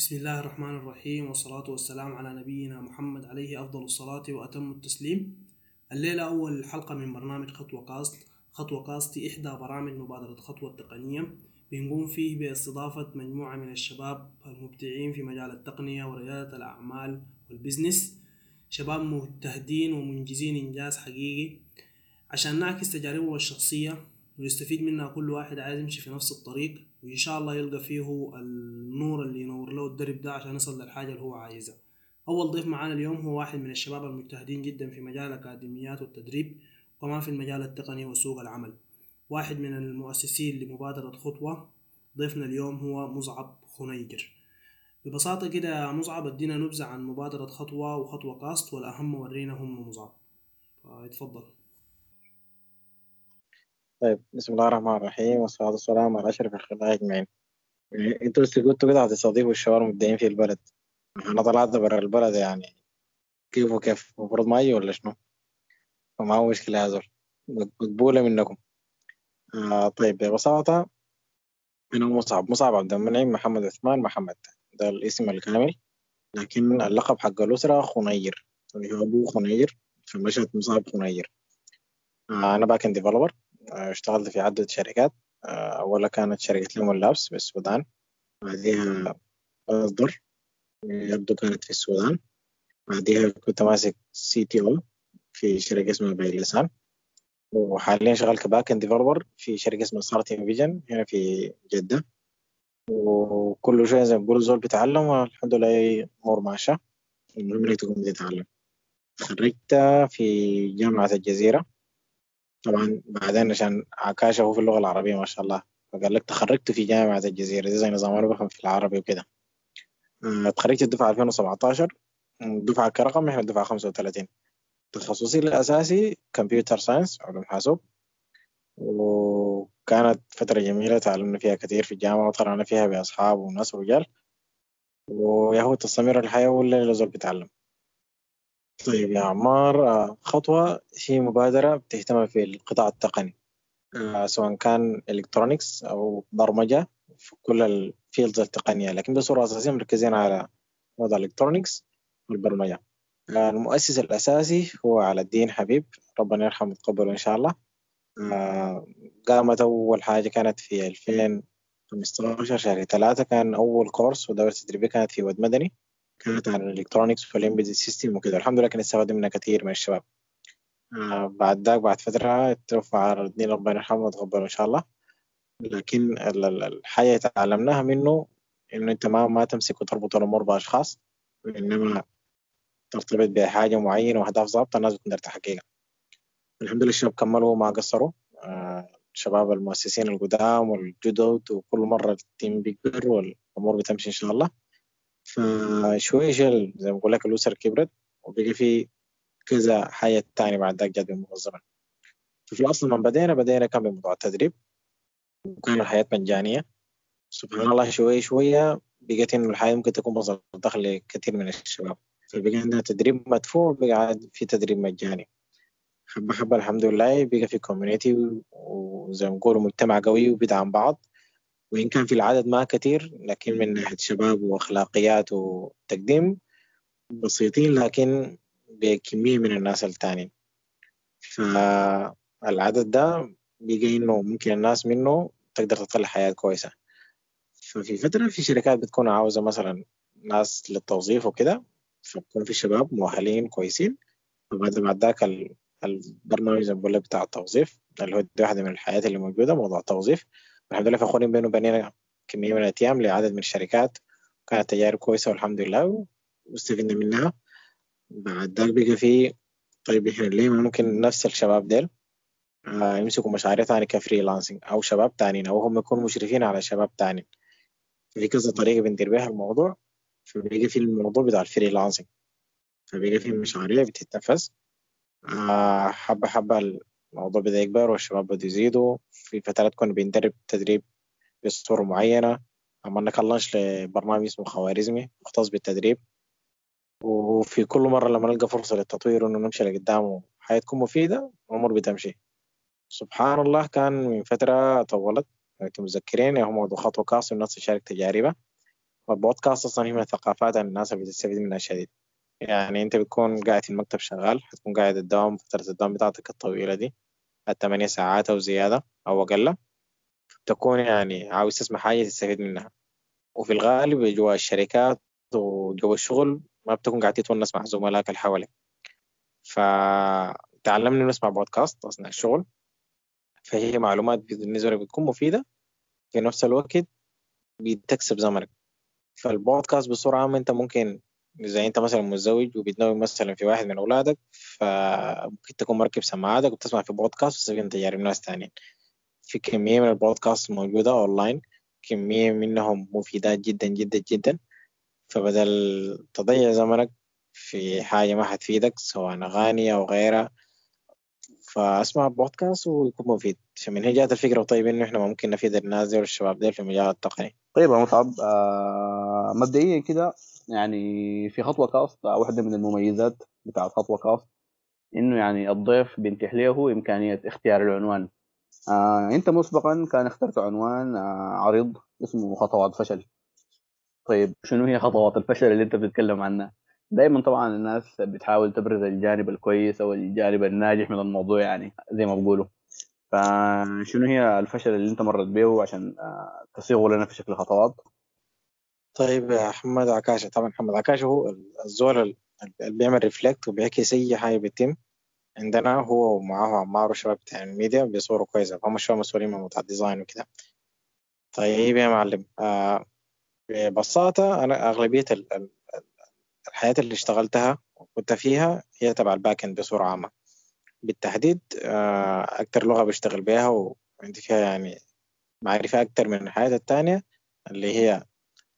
بسم الله الرحمن الرحيم والصلاة والسلام على نبينا محمد عليه أفضل الصلاة وأتم التسليم. الليلة أول حلقة من برنامج خطوة cast خطوة cast إحدى برامج مبادرة خطوة التقنية بنقوم فيه باستضافة مجموعة من الشباب المبدعين في مجال التقنية وريادة الأعمال وال business. شباب مجتهدين ومنجزين إنجاز حقيقي. عشان نعكس تجاربهم الشخصية ويستفيد منها كل واحد عايز يمشي في نفس الطريق وإن شاء الله يلقى فيه النور اللي ينور له الدرب ده عشان يصل للحاجة اللي هو عايزها. أول ضيف معانا اليوم هو واحد من الشباب المجتهدين جدا في مجال الأكاديميات والتدريب وكمان في المجال التقني وسوق العمل. واحد من المؤسسين لمبادرة خطوة ضيفنا اليوم هو مصعب خنيجر. ببساطة كده يا مصعب ادينا نبذة عن مبادرة خطوة وخطوة كاست والأهم ورينا هم مصعب. اتفضل. طيب بسم الله الرحمن الرحيم والصلاة والسلام على أشرف الخلق أجمعين. أنتوا بس قلتوا كده هتستضيفوا الشباب المبدعين في البلد. أنا طلعت برا البلد يعني كيف وكيف؟ المفروض ما أجي ولا شنو؟ فما هو مشكلة هذول مقبولة منكم. آه طيب ببساطة أنا مصعب مصعب عبد المنعم محمد عثمان محمد ده الاسم الكامل. لكن اللقب حق الأسرة خنير اللي هو أبوه خنير فمشت مصعب خنير. آه أنا backend developer اشتغلت في عدة شركات. أولا كانت شركة ليمون لابس في السودان بعديها أصدر يبدو كانت في السودان. بعديها كنت ماسك CTO في شركة اسمها بايلسان وحاليا شغال ك backend developer في شركة اسمها Certain Vision هنا في جدة. وكل شوية زي ما بقول زول بيتعلم والحمد لله أمور ماشية. المهم إنك تكون بتتعلم خرجت في جامعة الجزيرة. طبعا بعدين عشان عكاشة هو في اللغة العربية ما شاء الله. فقال لك تخرجت في جامعة الجزيرة دي زي نظام أنا بفهم في العربي وكده. تخرجت الدفعة 2017 الدفعة كرقم إحنا الدفعة 35 تخصصي الأساسي كمبيوتر ساينس علوم حاسوب. وكانت فترة جميلة تعلمنا فيها كثير في الجامعة وطلعنا فيها بأصحاب وناس ورجال. ويا هو تستمر الحياة ولا لازال بتعلم طيب يا عمار خطوة هي مبادرة بتهتم في القطاع التقني سواء كان electronics أو برمجة في كل ال fields التقنية لكن بصورة أساسية مركزين على موضوع ال electronics والبرمجة. المؤسس الأساسي هو علي الدين حبيب ربنا يرحمه ويتقبله إن شاء الله. قامت أول حاجة كانت في 2015 شهر ثلاثة كان أول كورس ودورة تدريبية كانت في ود مدني. كانت عن ال electronics وال embedded system وكده. الحمد لله كان استفاد منها كثير من الشباب. آه بعد ذاك بعد فترة توفى علي ربنا يرحمه ويتقبله إن شاء الله. لكن الحاجة تعلمناها منه إنه أنت ما ما تمسك وتربط الأمور بأشخاص وإنما ترتبط بحاجة معينة وأهداف ضابطة الناس بتقدر تحققها. الحمد لله الشباب كملوا ما قصروا. آه شباب المؤسسين القدام والجدد وكل مرة ال team بيكبر والأمور بتمشي إن شاء الله. فشوية شوية زي ما بقول لك الأسر كبرت وبقي في كذا حاجة تانية بعد ذاك جات بالمنظمة. ففي الأصل من بدينا بدينا كان بموضوع التدريب. وكان الحياة مجانية. سبحان الله شوية شوية بقيت إنه الحياة ممكن تكون مصدر دخل لكثير من الشباب. فبقى عندنا تدريب مدفوع بقى في تدريب مجاني. حبة حبة الحمد لله بقى في كوميونيتي وزي ما نقول مجتمع قوي وبيدعم بعض. وإن كان في العدد ما كثير لكن من ناحية شباب وأخلاقيات وتقديم بسيطين لكن بكمية من الناس التانيين فالعدد ده بيجي إنه ممكن الناس منه تقدر تطلع حياة كويسة. ففي فترة في شركات بتكون عاوزة مثلا ناس للتوظيف وكده فبكون في شباب مؤهلين كويسين. وبعد بعد ذاك البرنامج بتاع التوظيف اللي هو دي واحدة من الحياة اللي موجودة موضوع التوظيف. الحمد لله فخورين بينه وبيننا كمية من الأيام لعدد من الشركات. كانت تجارب كويسة والحمد لله. واستفدنا منها. بعد ذاك بقى في طيب إحنا ليه ممكن نفس الشباب ديل؟ آه يمسكوا مشاريع تانية ك freelancing أو شباب تانيين أو هم يكونوا مشرفين على شباب تانيين. في كذا طريقة بندير بيها الموضوع. فبقى في الموضوع بتاع ال freelancing. فبقى في مشاريع بتتنفذ. آه حبة حبة الموضوع بدأ يكبر والشباب بدأوا يزيدوا. في فترات كنا بندرب تدريب بصورة معينة عملنا كلانش لبرنامج اسمه خوارزمي مختص بالتدريب. وفي كل مرة لما نلقى فرصة للتطوير إنه نمشي لقدام وحياة تكون مفيدة الأمور بتمشي. سبحان الله كان من فترة طولت أنتم متذكرين موضوع خطوة كاس والناس تشارك تجاربها. والبودكاست أصلا هي من الثقافات الناس اللي بتستفيد منها شديد. يعني أنت بتكون قاعد في المكتب شغال حتكون قاعد الدوام فترة الدوام بتاعتك الطويلة دي الثمانية ساعات أو زيادة. أو أقل تكون يعني عاوز تسمع حاجة تستفيد منها. وفي الغالب جوا الشركات وجوا الشغل ما بتكون قاعد تتونس مع زملائك اللي حواليك. فتعلمنا نسمع بودكاست أثناء الشغل فهي معلومات بالنسبة لك بتكون مفيدة. في نفس الوقت بتكسب زمنك. فالبودكاست بصورة عامة أنت ممكن إذا أنت مثلا متزوج وبتنوي مثلا في واحد من أولادك فممكن تكون مركب سماعاتك وبتسمع في بودكاست وتستفيد من تجارب ناس تانيين في كمية من البودكاست موجودة أونلاين كمية منهم مفيدات جدا جدا جدا. فبدل تضيع زمنك في حاجة ما حتفيدك سواء أغاني أو غيرها فاسمع بودكاست ويكون مفيد. فمن هنا جات الفكرة. طيب إنه إحنا ممكن نفيد الناس دي والشباب دي في المجال التقني. طيب يا مصعب آه مبدئيا كده يعني في خطوة كاست واحدة من المميزات بتاعت خطوة كاست إنه يعني الضيف بينتح له إمكانية اختيار العنوان. آه أنت مسبقا كان اخترت عنوان آه عريض اسمه خطوات فشل. طيب شنو هي خطوات الفشل اللي أنت بتتكلم عنها؟ دائما طبعا الناس بتحاول تبرز الجانب الكويس أو الجانب الناجح من الموضوع يعني زي ما بقولوا. فشنو هي الفشل اللي انت مرت به عشان آه، تصيغه لنا في شكل خطوات؟ طيب يا محمد عكاشة. طبعا محمد عكاشة هو الزول اللي بيعمل reflect وبيحكي أي حاجة بتتم عندنا هو ومعاه عمار والشباب بتاع الميديا بصورة كويسة فهم شوية مسؤولين من موضوع ال design وكده. طيب يا معلم آه ببساطة أنا أغلبية الحاجات اللي اشتغلتها وكنت فيها هي تبع ال backend بصورة عامة. بالتحديد آه، أكتر لغة بشتغل بيها وعندي فيها يعني معرفة أكتر من الحاجات التانية اللي هي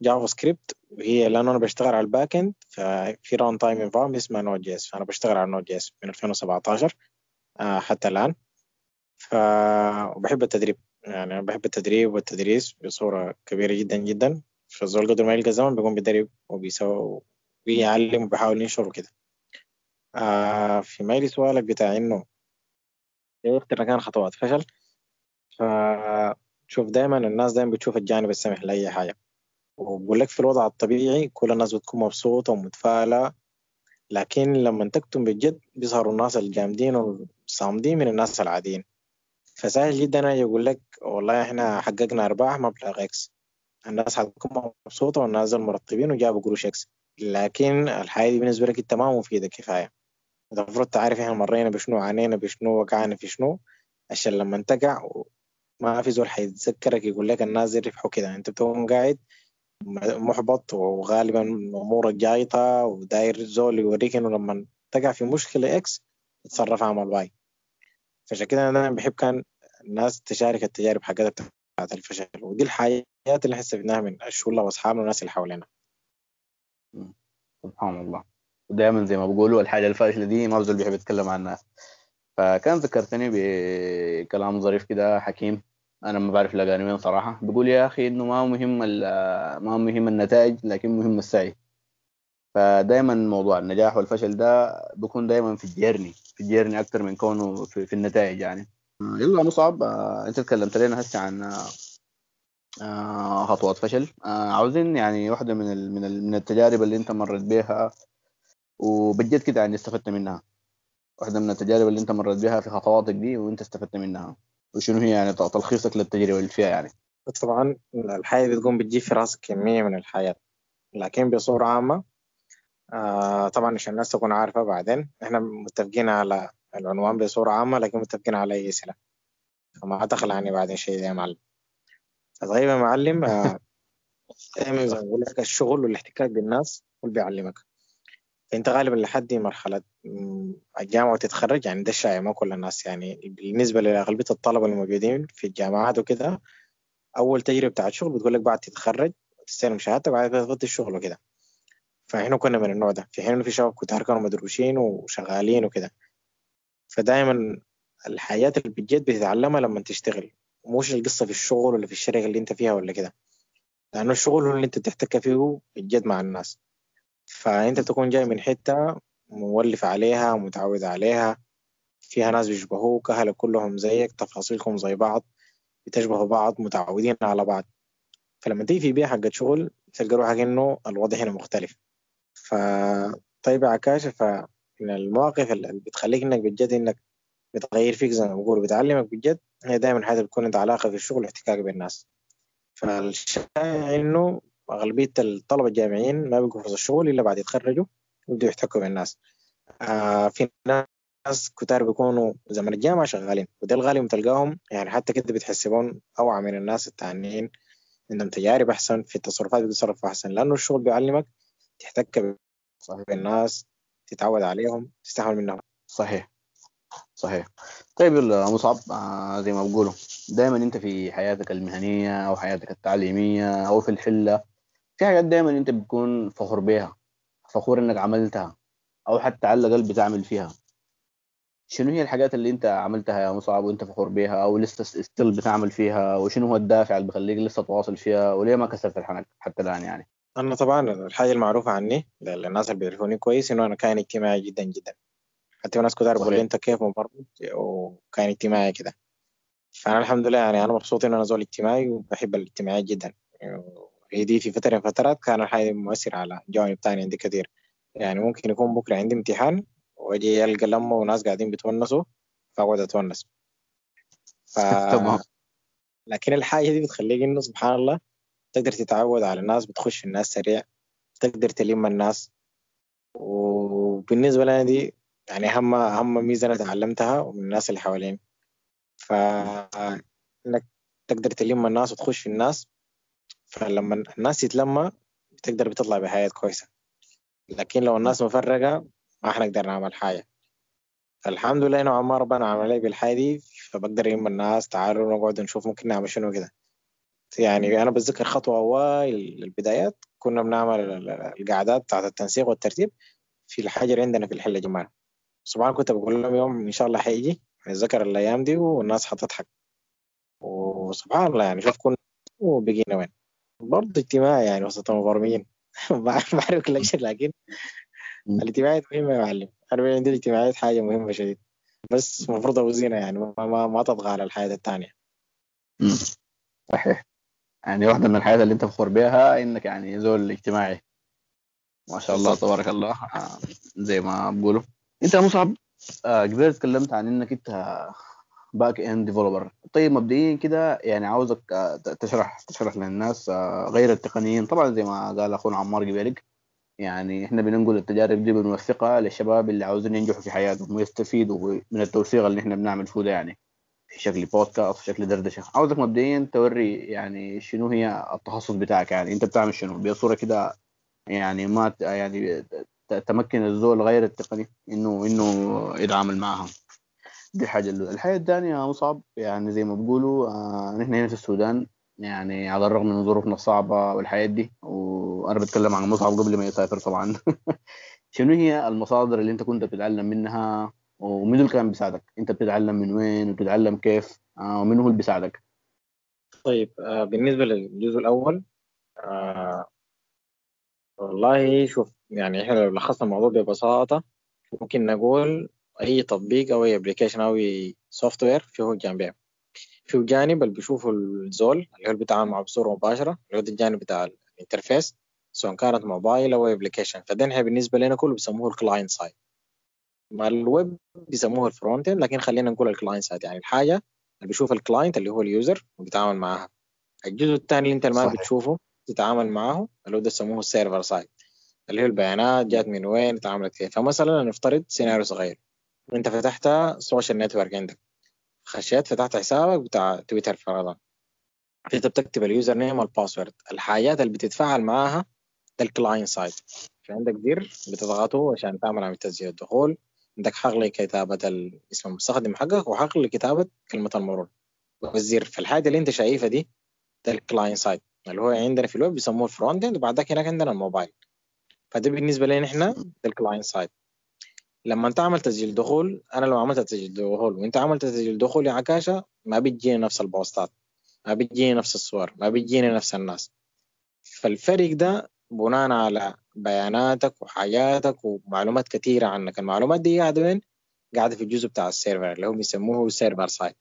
JavaScript وهي لأنه أنا بشتغل على ال backend ففي runtime environment اسمها Node.js فأنا بشتغل على Node.js من 2017 آه، حتى الآن. ف وبحب التدريب. يعني أنا بحب التدريب والتدريس بصورة كبيرة جدا جدا. فالزول قدر ما يلقى زمن بيقوم بيدرب وبيسوي بيعلم وبيحاول ينشر وكده آه في ميل سؤالك بتاع إنه إيه أكتر مكان خطوات فشل. فشوف دايما الناس دايما بتشوف الجانب السمح لأي حاجة. وبقول لك في الوضع الطبيعي كل الناس بتكون مبسوطة ومتفائلة لكن لما تكتم بجد بيظهروا الناس الجامدين والصامدين من الناس العاديين. فسهل جدا أجي أقول لك والله إحنا حققنا أرباح مبلغ X الناس حتكون مبسوطة والناس المرتبين وجابوا قروش X لكن الحياة دي بالنسبة لك أنت ما مفيدة كفاية. انت المفروض تعرف إحنا مرينا بشنو عانينا بشنو وقعنا في شنو عشان لما تقع ما في زول حيتذكرك يقول لك الناس دي ربحوا كده. أنت بتكون قاعد محبط وغالبا امورك جايطة وداير زول يوريك إنه لما تقع في مشكلة X تتصرف عمل Y فعشان كده أنا بحب كان الناس تشارك التجارب حقتها بتاعت الفشل. ودي الحاجات اللي استفدناها من الشغل واصحابنا والناس اللي حوالينا سبحان الله. ودائما زي ما بقولوا الحاجة الفاشلة دي ما بزول بيحب يتكلم عنها. فكان ذكرتني بكلام ظريف كده حكيم. أنا ما بعرف وين صراحة. بيقول يا أخي إنه ما مهم ما مهم النتائج لكن مهم السعي. فدايما موضوع النجاح والفشل ده بيكون دايما في الجيرني في الجيرني أكثر من كونه في, في النتائج يعني. يلا مصعب آه، أنت تكلمت لنا هسه عن آه، خطوات فشل. آه، عاوزين يعني واحدة من من من التجارب اللي أنت مرت بيها وبجد كده يعني استفدت منها. واحدة من التجارب اللي أنت مرت بيها في خطواتك دي وأنت استفدت منها. وشنو هي يعني تلخيصك للتجربة اللي فيها يعني؟ طبعا الحياة بتقوم بتجيب في راسك كمية من الحياة لكن بصورة عامة آه طبعا عشان الناس تكون عارفة بعدين إحنا متفقين على العنوان بصورة عامة لكن متفقين على أي سلة. فما دخل عني بعدين شيء يا معلم. طيب يا معلم آه، دايما زي ما بقول لك الشغل والاحتكاك بالناس هو اللي بيعلمك. فانت غالبا لحد مرحلة الجامعة وتتخرج يعني ده الشائع ما كل الناس. يعني بالنسبة لأغلبية الطلبة الموجودين في الجامعات وكده أول تجربة بتاعت شغل بتقول لك بعد تتخرج تستلم شهادتك وبعد كده تبدا الشغل وكده. فإحنا كنا من النوع ده. في حين في شباب كتار كانوا مدروسين وشغالين وكده. فدايما الحياة اللي بجد بتتعلمها لما تشتغل مش القصة في الشغل ولا في الشركة اللي أنت فيها ولا كده. لأنه الشغل هو اللي أنت تحتك فيه بجد مع الناس. فأنت تكون جاي من حتة مولف عليها ومتعود عليها. فيها ناس بيشبهوك أهلك كلهم زيك تفاصيلكم زي بعض بتشبهوا بعض متعودين على بعض. فلما تيجي في بيئة حقت شغل تلقى روحك إنه الوضع هنا مختلف. فطيب عكاشة فمن المواقف اللي بتخليك إنك بجد إنك بتغير فيك زي ما بقول بتعلمك بجد هي دائما حاجة بتكون عندها علاقة في الشغل واحتكاك بالناس. فالشائع إنه أغلبية الطلبة الجامعيين ما بيلقوا فرص الشغل إلا بعد يتخرجوا ويبدوا يحتكوا بالناس آه في ناس كتار بيكونوا زمن الجامعة شغالين وده الغالب تلقاهم يعني حتى كده بتحسبون أوعى من الناس التانيين عندهم تجارب أحسن في التصرفات بيتصرفوا أحسن لأنه الشغل بيعلمك تحتك بالناس تتعود عليهم تستحمل منهم. صحيح. صحيح. طيب مصعب آه زي ما بقولوا دائما أنت في حياتك المهنية أو حياتك التعليمية أو في الحلة في حاجات دائما أنت بتكون فخور بيها فخور إنك عملتها أو حتى على الأقل بتعمل فيها. شنو هي الحاجات اللي أنت عملتها يا مصعب وأنت فخور بيها أو لسه ستيل بتعمل فيها وشنو هو الدافع اللي بيخليك لسه تواصل فيها وليه ما كسرت الحنك حتى الآن يعني؟ أنا طبعا الحاجة المعروفة عني للناس اللي بيعرفوني كويس إنه أنا كائن اجتماعي جدا جدا. حتى في ناس كتار بيقولوا أنت كيف مبرمج وكائن اجتماعي كده. فأنا الحمد لله يعني أنا مبسوط إن أنا زول اجتماعي وبحب الاجتماعيات جدا. دي في فترة من فترات كان الحاجة مؤثرة على جوانب تانية عندي كتير يعني ممكن يكون بكرة عندي امتحان وأجي ألقى لمة وناس قاعدين بيتونسوا فأقعد أتونس. ف... تمام. لكن الحاجة دي بتخليك إنه سبحان الله تقدر تتعود على الناس بتخش في الناس سريع تقدر تلم الناس. وبالنسبة لنا دي يعني أهم أهم ميزة أنا تعلمتها من الناس اللي حوالين فإنك تقدر تلم الناس وتخش في الناس. فلما الناس تتلمى بتقدر بتطلع بحياة كويسة. لكن لو الناس مفرقة ما حنقدر نعمل حاجة. الحمد لله نوعا ما ربنا عمل لي بالحاجة دي فبقدر يلم الناس تعالوا نقعد نشوف ممكن نعمل شنو كده. يعني أنا بتذكر خطوة أوائل البدايات كنا بنعمل ال- ال- القعدات بتاعت التنسيق والترتيب في الحجر عندنا في الحلة جمال. سبحان كنت بقول لهم يوم إن شاء الله حيجي نتذكر الأيام دي والناس حتضحك. وسبحان الله يعني شوف كنا وبقينا وين. برضه اجتماعي يعني وسط المبرمجين بعرف بعرف كل شيء لكن. الاجتماعيات مهمة يا معلم. أنا عندي الاجتماعيات حاجة مهمة شديد. بس المفروض أوزينها يعني ما, ما, ما تطغى على الحياة التانية. مم. صحيح. يعني واحدة من الحاجات اللي أنت فخور بيها إنك يعني زول اجتماعي ما شاء الله تبارك الله. آه، زي ما بقولوا أنت يا مصعب آه، قبل تكلمت عن إنك أنت backend developer طيب مبدئيا كده يعني عاوزك آه، تشرح تشرح للناس آه، غير التقنيين. طبعا زي ما قال أخونا عمار قبلك يعني إحنا بننقل التجارب دي بنوثقها للشباب اللي عاوزين ينجحوا في حياتهم ويستفيدوا من التوثيق اللي إحنا بنعمل فيه ده يعني في شكل بودكاست في شكل دردشه عاوزك مبدئيا توري يعني شنو هي التخصص بتاعك يعني. أنت بتعمل شنو؟ بصورة كده يعني ما يعني تمكن الزول غير التقني إنه إنه يتعامل معها. دي الحاجة الاولى الحاجة الثانية يا مصعب يعني زي ما بيقولوا آه نحن هنا في السودان يعني على الرغم من ظروفنا الصعبة والحاجات دي وأنا بتكلم عن مصعب قبل ما يسافر طبعا. شنو هي المصادر اللي أنت كنت بتتعلم منها؟ ومين اللي كان بيساعدك؟ أنت بتتعلم من وين؟ وبتتعلم كيف؟ آه ومين هو اللي بيساعدك؟ طيب آه بالنسبة للجزء الأول آه والله شوف يعني إحنا لو لخصنا الموضوع ببساطة ممكن نقول أي تطبيق أو أي application أو أي software فيه جانبين. فيه جانب اللي بيشوفه الزول اللي هو اللي بيتعامل معه بصورة مباشرة اللي هو الجانب بتاع ال interface سواء كانت موبايل أو application فده نحن بالنسبة لنا كله بيسموه ال client side مع الويب بيسموه ال frontend لكن خلينا نقول ال client side يعني الحاجة اللي بيشوف ال client اللي هو ال user وبيتعامل معاها الجزء الثاني اللي انت ما بتشوفه تتعامل معه اللي هو ده يسموه ال server side اللي هو البيانات جات من وين اتعاملت كيف. فمثلا نفترض سيناريو صغير. انت فتحت social network عندك. خشيت فتحت حسابك بتاع تويتر فرضا انت بتكتب ال username وال password الحاجات اللي بتتفاعل معاها ده ال client side في عندك زر بتضغطه عشان تعمل عملية تسجيل الدخول. عندك حق لكتابة اسم المستخدم حقك وحق لكتابة كلمة المرور. والزر في الحاجة اللي انت شايفها دي ده ال client side اللي هو عندنا في الويب بيسموه ال frontend وبعد هناك عندنا الموبايل. فده بالنسبة لنا إحنا ده ال client side لما انت تعمل تسجيل دخول أنا لو عملت تسجيل دخول وأنت عملت تسجيل دخول يا عكاشة ما بتجيني نفس البوستات ما بتجيني نفس الصور ما بتجيني نفس الناس. فالفرق ده بناء على بياناتك وحاجاتك ومعلومات كثيرة عنك. المعلومات دي قاعدة وين؟ قاعدة في الجزء بتاع ال server اللي هم بيسموه server side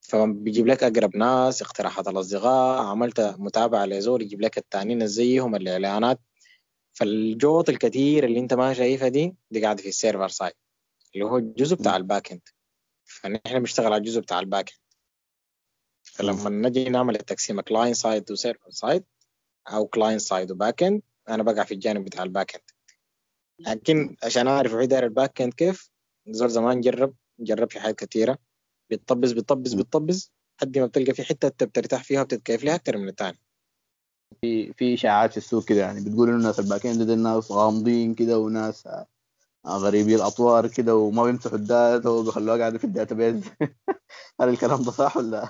فبيجيب لك أقرب ناس اقتراحات الأصدقاء عملت متابعة لزول يجيب لك التانيين زيهم الإعلانات. فالجوط الكثير اللي انت ما شايفها دي دي قاعدة في ال server side اللي هو الجزء بتاع ال backend فنحن بنشتغل على الجزء بتاع ال backend فلما نجي نعمل التقسيم client side و server side أو client side و backend أنا بقع في الجانب بتاع ال backend لكن عشان أعرف وحيد داير ال backend كيف زول زمان جرب جرب في حاجات كثيره بتطبز بتطبز بتطبز لحد ما بتلقى في حتة أنت بترتاح فيها وبتتكيف لها أكثر من الثاني في في إشاعات في السوق كده يعني بتقول إنه الناس ال backend دي الناس غامضين كده وناس غريبي الأطوار كده وما بيمسحوا ال data وبيخلوها قاعدة في ال database هل الكلام ده صح ولا؟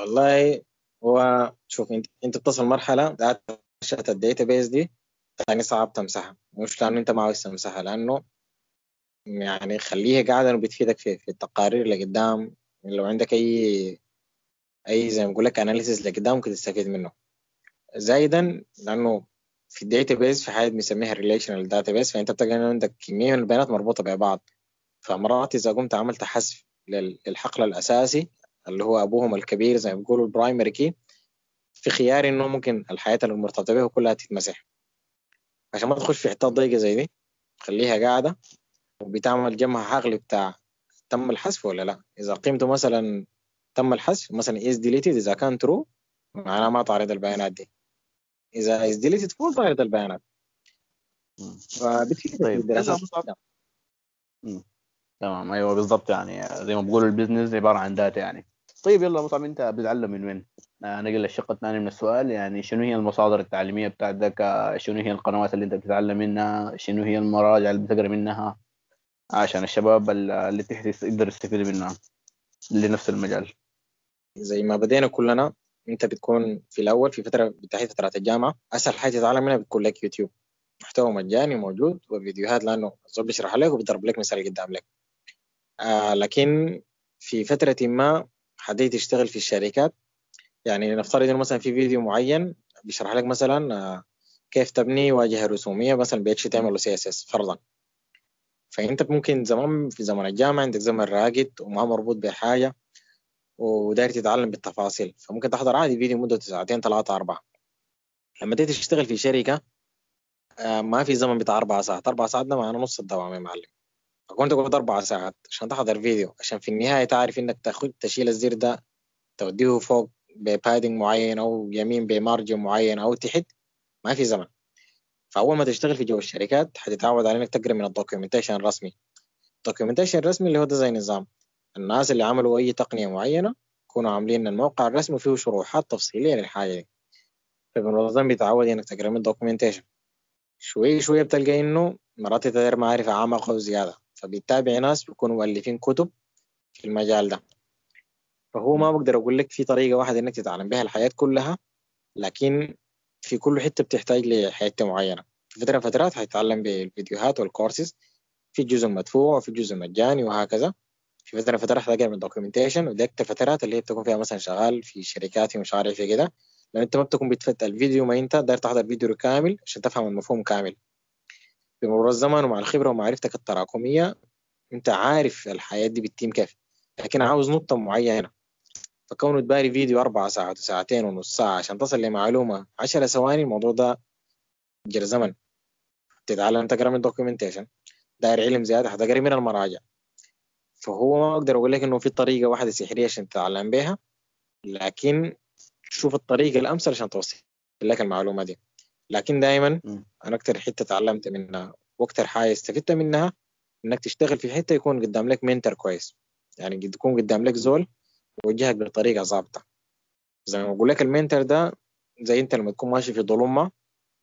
والله هو شوف انت انت بتصل مرحلة data ال database دي ثاني صعب تمسحها مش لأنه انت ما عاوز تمسحها لأنه يعني خليها قاعدة إنه بتفيدك في, في التقارير اللي قدام. لو عندك أي أي زي ما بقول لك analysis اللي قدام ممكن تستفيد منه. زايدا لأنه في ال database في حاجة بنسميها relational database فانت بتلقى عندك كمية من البيانات مربوطة ببعض. فمرات إذا قمت عملت حذف للحقل الأساسي اللي هو أبوهم الكبير زي ما بيقولوا ال primary key في خيار إنه ممكن الحاجات المرتبطه به كلها تتمسح. عشان ما تخش في حتات ضيقة زي دي خليها قاعدة. وبتعمل جمع عقلي بتاع تم الحذف ولا لا؟ إذا قيمته مثلا تم الحذف. مثلا is deleted إذا كان true معناه ما تعرض البيانات دي. إذا is deleted false تعرض البيانات. فبتفيد طيب. الدراسات تمام. أيوه بالضبط يعني. زي ما بقولوا ال business عبارة عن data يعني. طيب يلا مصعب أنت بتتعلم من وين؟ نقل الشق الثاني من السؤال. يعني شنو هي المصادر التعليمية بتاعتك؟ شنو هي القنوات اللي أنت بتتعلم منها؟ شنو هي المراجع اللي بتقرأ منها؟ عشان الشباب اللي تحت يقدر يستفيد منها لنفس المجال. زي ما بدينا كلنا انت بتكون في الأول في فترة بتاعت فترة الجامعة أسهل حاجة تتعلم منها بتكون لك يوتيوب. محتوى مجاني موجود وفيديوهات لأنه الزول بيشرح لك وبيضرب لك مثال قدام لك. آه لكن في فترة ما حديت تشتغل في الشركات يعني نفترض إنه مثلا في فيديو معين بيشرح لك مثلا آه كيف تبني واجهة رسومية مثلا ب HTML CSS فرضا. فأنت ممكن زمان في زمن الجامعة عندك زمن راقد وما مربوط بحاجة وداير تتعلم بالتفاصيل. فممكن تحضر عادي فيديو مدته ساعتين ثلاثة أربعة. لما تيجي تشتغل في شركة آه، ما في زمن بتاع أربع ساعات. أربع ساعات ده معناه نص الدوام يا معلم. فكنت تقعد أربع ساعات عشان تحضر فيديو. عشان في النهاية تعرف إنك تاخد تشيل الزر ده توديه فوق ب padding معين أو يمين ب margin معين أو تحت ما في زمن. فأول ما تشتغل في جو الشركات حتتعود على إنك تقرأ من ال documentation الرسمي. ال documentation الرسمي اللي هو ده زي نظام. الناس اللي عملوا أي تقنية معينة يكونوا عاملين الموقع الرسمي فيه شروحات تفصيلية للحاجه دي فالمنظم بيتعود إنك تقرا من ال documentation شوي شوي بتلقى إنه مرات تقدر معرفة أعمق أو زيادة. فبيتابع ناس بيكونوا مؤلفين كتب في المجال ده. فهو ما بقدر أقول لك في طريقة واحدة إنك تتعلم بها الحياة كلها لكن في كل حتة بتحتاج لحتة معينة. في فترة فترات حيتعلم بالفيديوهات والكورسز في جزء مدفوع وفي جزء مجاني وهكذا. في فترات حتلاقي من documentation أكتر فترات اللي هي بتكون فيها مثلا شغال في شركات في مشاريع في كده. لأن أنت ما بتكون بتفتح الفيديو ما أنت داير تحضر فيديو كامل عشان تفهم المفهوم كامل. بمرور الزمن ومع الخبرة ومعرفتك التراكمية أنت عارف الحياة دي بتتم كيف. لكن عاوز نقطة معينة. فكونه تباري فيديو أربع ساعات وساعتين ونص ساعة عشان تصل لمعلومة عشر ثواني الموضوع ده جر زمن تتعلم تقرأ من documentation داير علم زيادة حتقرا من المراجع. فهو ما أقدر أقول لك إنه في طريقة واحدة سحرية عشان تتعلم بها لكن شوف الطريقة الأمثل عشان توصل لك المعلومة دي. لكن دائما أنا أكتر حتة تعلمت منها وأكتر حاجة استفدت منها إنك تشتغل في حتة يكون قدام لك mentor كويس. يعني يكون قدام لك زول يوجهك بطريقة ظابطة. زي ما بقول لك ال mentor ده زي أنت لما تكون ماشي في ظلمة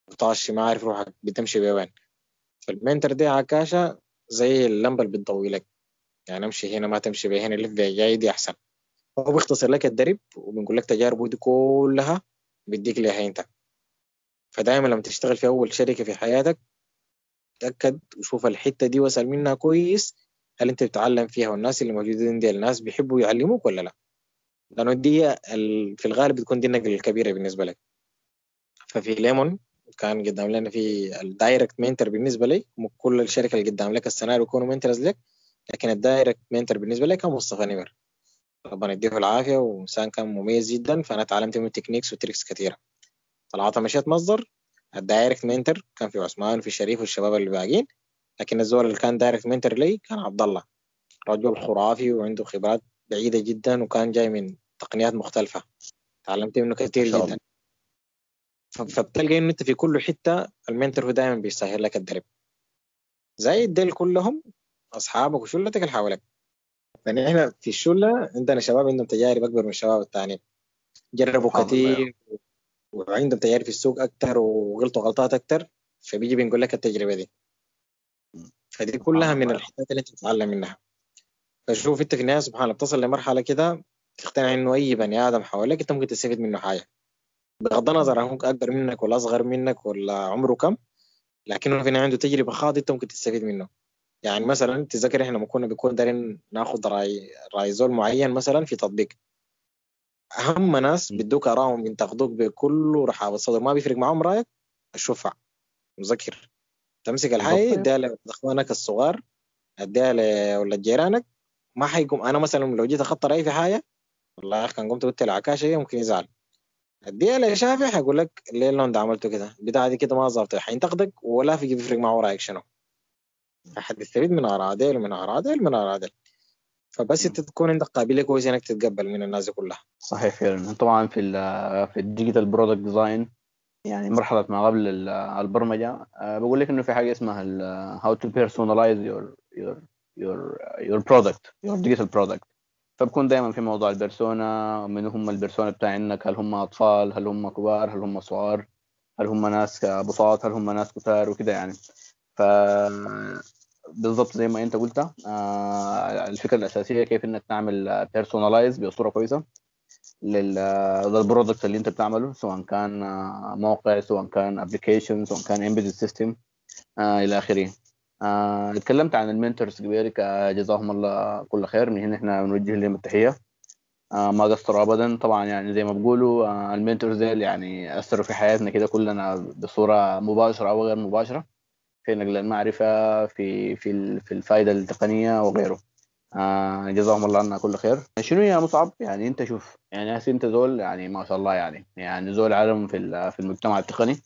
وطاشي ما عارف روحك بتمشي بوين. فال mentor ده عكاشة زي اللمبة اللي بتضوي لك. يعني امشي هنا ما تمشي بهنا لف جاي دي أحسن. هو بيختصر لك الدرب وبنقول لك تجاربه دي كلها بيديك ليها أنت. فدايما لما تشتغل في أول شركة في حياتك تأكد وشوف الحتة دي وصل منها كويس هل أنت بتتعلم فيها والناس اللي موجودين دي الناس بيحبوا يعلموك ولا لا؟ لأنه دي في الغالب بتكون دي النقلة الكبيرة بالنسبة لك. ففي ليمون كان قدام لنا في ال direct mentor بالنسبة لي كل الشركة اللي قدام لك السيناريو يكونوا mentors لك. لكن ال direct mentor بالنسبة لي كان مصطفى نمر ربنا يديه العافية وإنسان كان مميز جدا فأنا تعلمت منه techniques و tricks كثيرة طلعت مشيت مصدر ال direct mentor كان في عثمان وفي شريف والشباب اللي باقيين لكن الزول اللي كان direct mentor لي كان عبد الله رجل خرافي وعنده خبرات بعيدة جدا وكان جاي من تقنيات مختلفة. تعلمت منه كثير جدا. فبتلقى إنه أنت في كل حتة ال mentor هو دائما بيسهل لك الدرب. زي الديل كلهم أصحابك وشلتك اللي حواليك. يعني إحنا في الشلة عندنا شباب عندهم تجارب أكبر من الشباب الثانيين جربوا كثير وعندهم تجارب في السوق أكثر وغلطوا غلطات أكثر فبيجي بنقول لك التجربة دي. فدي كلها من الحاجات اللي أنت تتعلم منها. فشوف أنت في النهايه سبحان الله بتصل لمرحلة كده تقتنع إنه أي بني آدم حواليك أنت ممكن تستفيد منه حاجة. بغض النظر عن أكبر منك ولا أصغر منك ولا عمره كم لكنه في عنده تجربة خاطئه أنت ممكن تستفيد منه. يعني مثلا تذكر إحنا لما كنا بنكون دارين ناخذ راي رأي زول معين مثلا في تطبيق. اهم ناس بدوك اراهم بينتقدوك بكل رحابه صدر ما بيفرق معهم رأيك؟ الشفع مذكر. تمسك الحي اديها لإخوانك الصغار اديها لولاد جيرانك. ما حيقوم. أنا مثلا لو جيت اخطر رأيي في حاجة والله يا أخي كان قمت قلت العكاشه ممكن يزعل. اديها لشافع حيقول لك ليه اللون ده عملته كده؟ البتاعة دي كده ما ظابطة. حينتقدك ولا في بيفرق معه رأيك شنو؟ أحد يستفيد من اراء ديل ومن اراء ديل ومن اراء ديل فبس انت تكون عندك قابلية كويسة إنك تتقبل من الناس كلها. صحيح فعلا. طبعا في في ال digital product design يعني مرحلة ما قبل البرمجة. آه، بقول لك إنه في حاجة اسمها how to personalize your your your your product your digital product فبكون دائما في موضوع ال persona من هم ال persona بتاعينك هل هم أطفال هل هم كبار هل هم صغار هل هم ناس بساط هل هم ناس كثار وكده يعني. ف بالضبط زي ما انت قلت آه الفكرة الأساسية كيف إنك تعمل personalize بصوره كويسة لل product اللي أنت بتعمله سواء كان موقع سواء كان application سواء كان embedded system آه إلى آخره. آه اتكلمت عن المنتورز قبلك جزاهم الله كل خير. من هنا إحنا بنوجه لهم التحية. آه ما قصروا ابدا. طبعا يعني زي ما بقولوا آه المنتورز يعني أثروا في حياتنا كده كلنا بصورة مباشرة أو غير مباشرة. في نقل المعرفه في في في الفائده التقنية وغيره. آه جزاهم الله عنا كل خير. شنو يا مصعب؟ يعني أنت شوف يعني هسه انت زول يعني ما شاء الله يعني يعني زول عالم في في المجتمع التقني.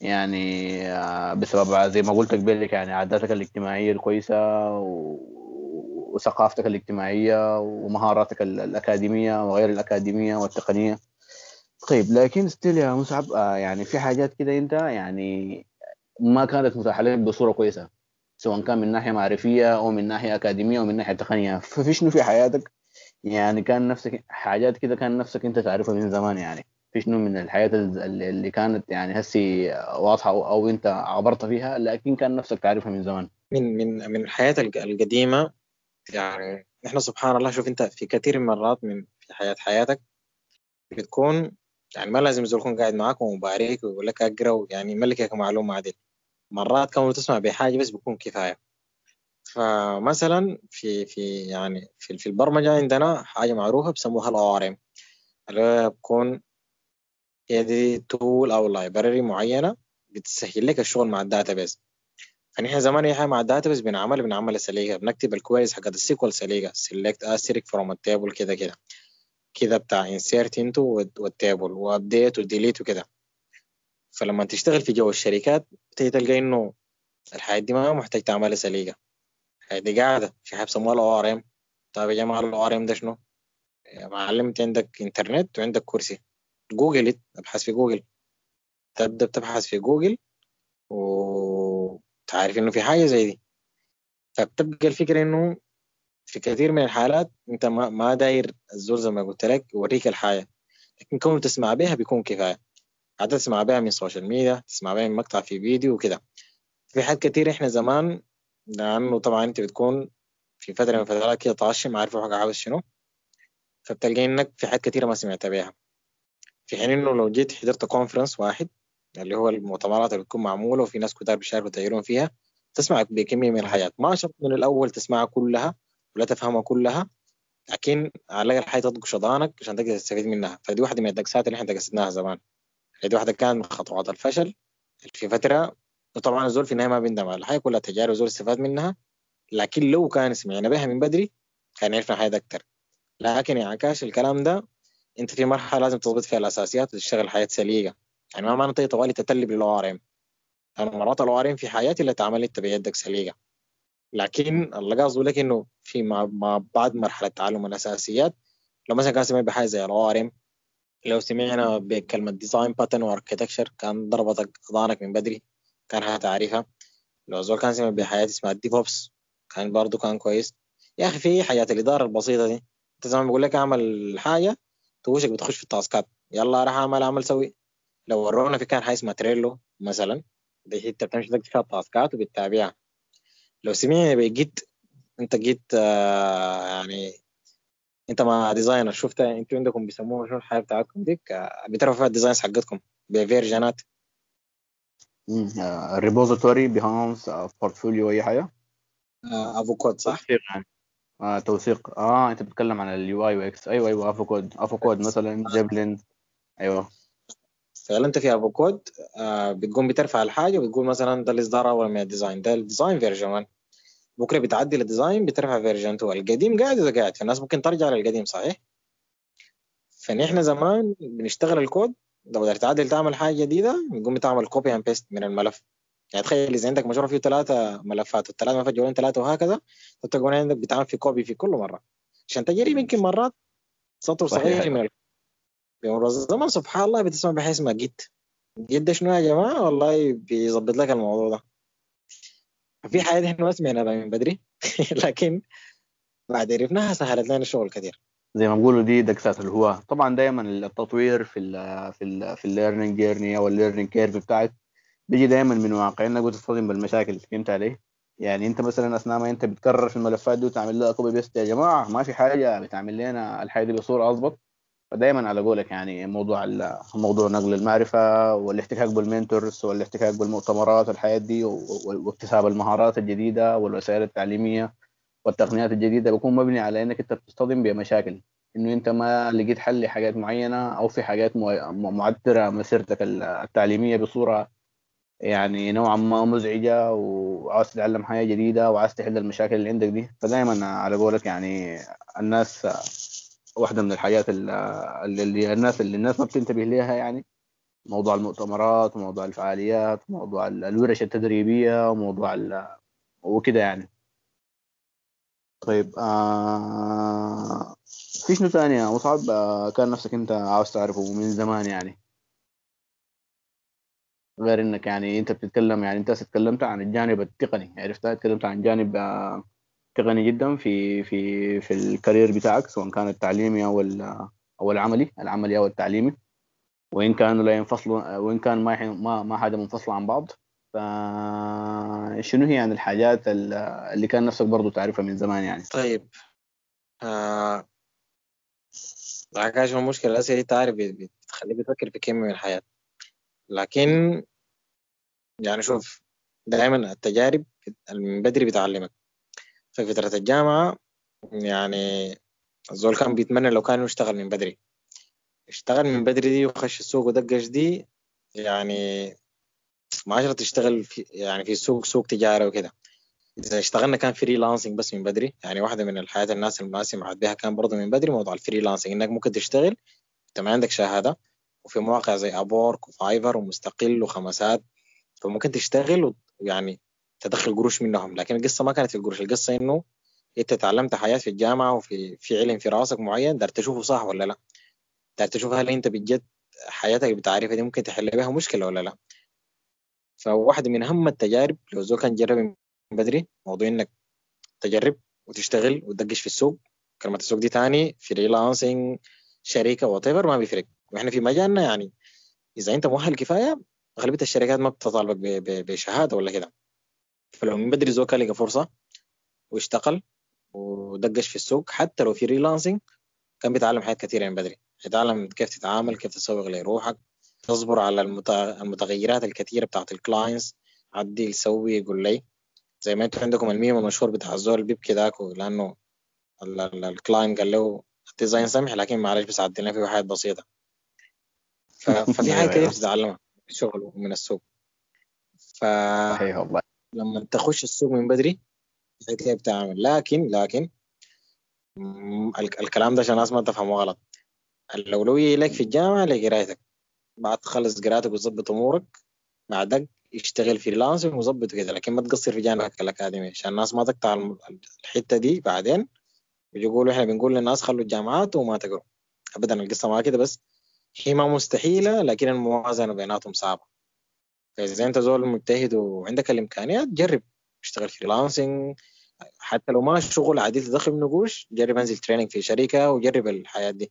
يعني آه بسبب زي ما قلت قبل يعني عاداتك الاجتماعية الكويسة وثقافتك الاجتماعية ومهاراتك الأكاديمية وغير الأكاديمية والتقنية. طيب لكن ستيل يا مصعب آه يعني في حاجات كده أنت يعني ما كانت متاحه لك بصورة كويسة سواء كان من ناحية معرفية أو من ناحية أكاديمية أو من ناحية تقنية. ففي شنو في حياتك؟ يعني كان نفسك حاجات كده كان نفسك أنت تعرفها من زمان يعني. في شنو من الحياة اللي كانت يعني هسي واضحة أو, أو أنت عبرت فيها لكن كان نفسك تعرفها من زمان. من من من الحياة القديمة يعني نحن سبحان الله شوف أنت في كثير من المرات من في حياة حياتك بتكون يعني ما لازم زول يكون قاعد معاك ومبارك ويقول لك أقرأ يعني ملكك معلومة عادل مرات كونه تسمع بحاجة بس بيكون كفاية. فمثلا في في يعني في, في البرمجة عندنا حاجة معروفة بسموها ال ORM اللي بتكون هي دي tool أو library معينة بتسهل لك الشغل مع ال database فنحن زمان أي مع ال database بنعمل بنعمل سليقة. بنكتب ال queries حقت ال SQL سليقة. select asterisk from ال table كده كده. كده بتاع insert into وال table و update و delete وكده. فلما تشتغل في جو الشركات تلقى إنه الحياة دي ما محتاج تعملها سليقة. الحياة دي قاعدة. في حاجة بيسموها ال ORM طيب يا جماعة ال ORM ده شنو؟ يا معلم عندك إنترنت وعندك كرسي. جوجل ابحث في جوجل. تبدأ بتبحث في جوجل وتعرف إنه في حاجة زي دي. فبتبقى الفكرة إنه في كثير من الحالات أنت ما, داير الزول زي ما قلت لك يوريك الحاجة. لكن كون تسمع بها بيكون كفاية. هتسمع بها من social media تسمع بها من مقطع في فيديو وكده. في حاجات كتير إحنا زمان لأنه طبعا أنت بتكون في فترة من فترات كده طاشم عارف روحك عاوز شنو. فبتلقى إنك في حاجات كتيره ما سمعت بيها في حين إنه لو جيت حضرت كونفرنس واحد اللي هو المؤتمرات اللي بتكون معمولة وفي ناس كتار بيشاركوا تغيرون فيها تسمع بكمية من الحاجات. ما شرط من الأول تسمعها كلها ولا تفهمها كلها لكن على الأقل حاجة تطبق شضانك عشان تقدر تستفيد منها. فدي واحدة من الدكسات اللي إحنا درسناها زمان. هذه واحدة كانت من خطوات الفشل في فترة وطبعا الزول في النهاية ما بيندم. على الحياة كلها تجارب الزول استفاد منها لكن لو كان سمعنا بها من بدري كان عرفنا حاجة أكتر. لكن انعكاس الكلام ده أنت في مرحلة لازم تضبط فيها الأساسيات وتشتغل حياة سليقة. يعني ما معنى طوالي تتلب لل ORM يعني مرات ال ORM في حياتي اللي تعمل أنت بيدك سليقة. لكن اللي قصده لك إنه في ما, ما بعد مرحلة تعلم الأساسيات لو مثلا كان سمعت بحاجة زي ال ORM لو سمعنا بكلمة design pattern و architecture كان ضربتك أذانك من بدري. كان هتعرفها لو زول كان سمع بحاجة اسمها DevOps كان برضه كان كويس. يا أخي في حياه الإدارة البسيطة دي. أنت زي ما بقول لك اعمل حاجة توشك بتخش في ال taskات. يلا راح اعمل اعمل سوي. لو ورونا في كان حاجة اسمها Trello مثلا. دي انت بتمشي تكتب فيها ال taskات وبتتابعها. لو سمعنا ب Git انت Git آه يعني انت ما designer شفت أنتوا عندكم بيسموها شنو الحاجات بتاعتكم ديك آه بتعرفوا فيها ال designs حقتكم؟ ب version ات ال repository Behance portfolio أي حاجة؟ آه Avocode صح؟ توثيق يعني. آه توثيق. آه أنت بتتكلم عن ال UI و UX أيوه أيوه Avocode Avocode مثلا Zeplin أيوه. فعلا أنت في Avocode آه بتقوم بترفع الحاجة وبتقول مثلا ده الإصدار أول من ال design. ده ال design version 1 بكرة بتعدل ال design بترفع version 2 القديم قاعد اذا قاعد. فالناس ممكن ترجع للقديم صحيح؟ فنحن زمان بنشتغل الكود. لو بدك تعدل تعمل حاجة جديدة بنقوم بتعمل copy and paste من الملف. يعني تخيل إذا عندك مشروع فيه ثلاثة ملفات والثلاثة ملفات جوالين ثلاثة وهكذا تقول عندك بتعمل في copy في كل مرة. عشان تجرب يمكن مرات سطر صغير من بمر الزمن. سبحان الله بتسمع بحيث ما جيت. جد شنو يا جماعة؟ والله بيظبط لك الموضوع ده. في حاجات إحنا ما سمعناها من بدري. لكن بعد عرفناها سهلت لنا الشغل كثير زي ما بقولوا دي دقسات الهواة طبعا دايما التطوير في ال في ال في ال learning journey أو ال learning curve بتاعك بيجي دايما من واقع. انك بتصطدم بالمشاكل. فهمت علي؟ يعني أنت مثلا أثناء ما أنت بتكرر في الملفات دي وتعمل لها copy paste يا جماعة ما في حاجة بتعمل لنا الحاجة دي بصورة اضبط فدايما على قولك يعني موضوع موضوع نقل المعرفة والاحتكاك بال mentors والاحتكاك بالمؤتمرات والحاجات دي واكتساب المهارات الجديدة والوسائل التعليمية والتقنيات الجديدة بيكون مبني على إنك أنت بتصطدم بمشاكل. إنه أنت ما لقيت حل لحاجات معينة أو في حاجات معترة مسيرتك التعليمية بصورة يعني نوعا ما مزعجة وعاوز تتعلم حاجة جديدة وعاوز تحل المشاكل اللي عندك دي. فدايما على قولك يعني الناس واحدة من الحاجات اللي, الناس اللي الناس ما بتنتبه لها يعني موضوع المؤتمرات وموضوع الفعاليات وموضوع الورش التدريبية وموضوع وكده يعني. طيب آه في شنو ثاني يا مصعب آه كان نفسك أنت عاوز تعرفه من زمان يعني. غير إنك يعني أنت بتتكلم يعني أنت تكلمت عن الجانب التقني عرفتها؟ تكلمت عن جانب آه تقني جدا في في في الكارير بتاعك سواء كان التعليمي أو أو العملي العملي أو التعليمي. وإن كانوا لا ينفصلوا وإن كان ما ما ما حاجة منفصله عن بعض. فشنو هي يعني الحاجات اللي كان نفسك برضو تعرفها من زمان يعني؟ طيب. آه عشان المشكلة؟ الأسئلة دي تعرف بتخليك تفكر في كلمة من الحياة. لكن يعني شوف دائما التجارب من بدري بتعلمك. في فترة الجامعة يعني الزول كان بيتمنى لو كان يشتغل من بدري. اشتغل من بدري دي وخش السوق ودقش دي يعني ما عشرة تشتغل في يعني في سوق سوق تجارة وكده. إذا اشتغلنا كان freelancing بس من بدري يعني واحدة من الحاجات الناس اللي سمعت بها كان برضه من بدري موضوع ال freelancing إنك ممكن تشتغل أنت ما عندك شهادة وفي مواقع زي Upwork و Fiverr ومستقل وخمسات فممكن تشتغل ويعني تدخل قروش منهم. لكن القصة ما كانت في القروش. القصة إنه أنت تعلمت حاجات في الجامعة وفي في علم في راسك معين دار تشوفه صح ولا لا؟ دار تشوف هل أنت بجد حاجاتك بتعرفها دي ممكن تحل بها مشكلة ولا لا؟ فواحدة من أهم التجارب لو زول كان جرب من بدري موضوع إنك تجرب وتشتغل وتدقش في السوق. كلمة السوق دي تاني freelancing شركة whatever ما بيفرق. وإحنا في مجالنا يعني إذا أنت مؤهل كفاية أغلبية الشركات ما بتطالبك بشهادة ولا كده. فلو من بدري زول كان لقى فرصة واشتغل ودقش في السوق. حتى لو freelancing كان بيتعلم حاجات كثيرة من بدري. يتعلم كيف تتعامل كيف تسوق لروحك تصبر على المتغيرات الكثيرة بتاعت ال clients عدي سوي يقول لي زي ما أنتم عندكم الميم المشهور بتاع الزول بيبكي ذاك لأنه ال client قال له ال design سمح لكن معلش بس عدلنا فيه حاجات بسيطة. ففي حاجات كثير بتتعلمها من الشغل ومن السوق. ف لما تخش السوق من بدري كيف بتعمل. لكن لكن الكلام ده عشان الناس ما تفهمه غلط. الأولوية لك في الجامعة لقرايتك. بعد تخلص قراءتك وتظبط أمورك بعدك يشتغل فريلانسنج وظبط كده لكن ما تقصر في جانبك الأكاديمي عشان الناس ما تقطع الحتة دي بعدين بيقولوا إحنا بنقول للناس خلوا الجامعات وما تقروا ابدا القصة ما كده بس. هي ما مستحيلة لكن الموازنة بيناتهم صعبة. فاذا أنت زول مجتهد وعندك الإمكانيات جرب. اشتغل freelancing حتى لو ما شغل عادي تدخل منه قروش جرب أنزل training في شركة وجرب الحاجات دي.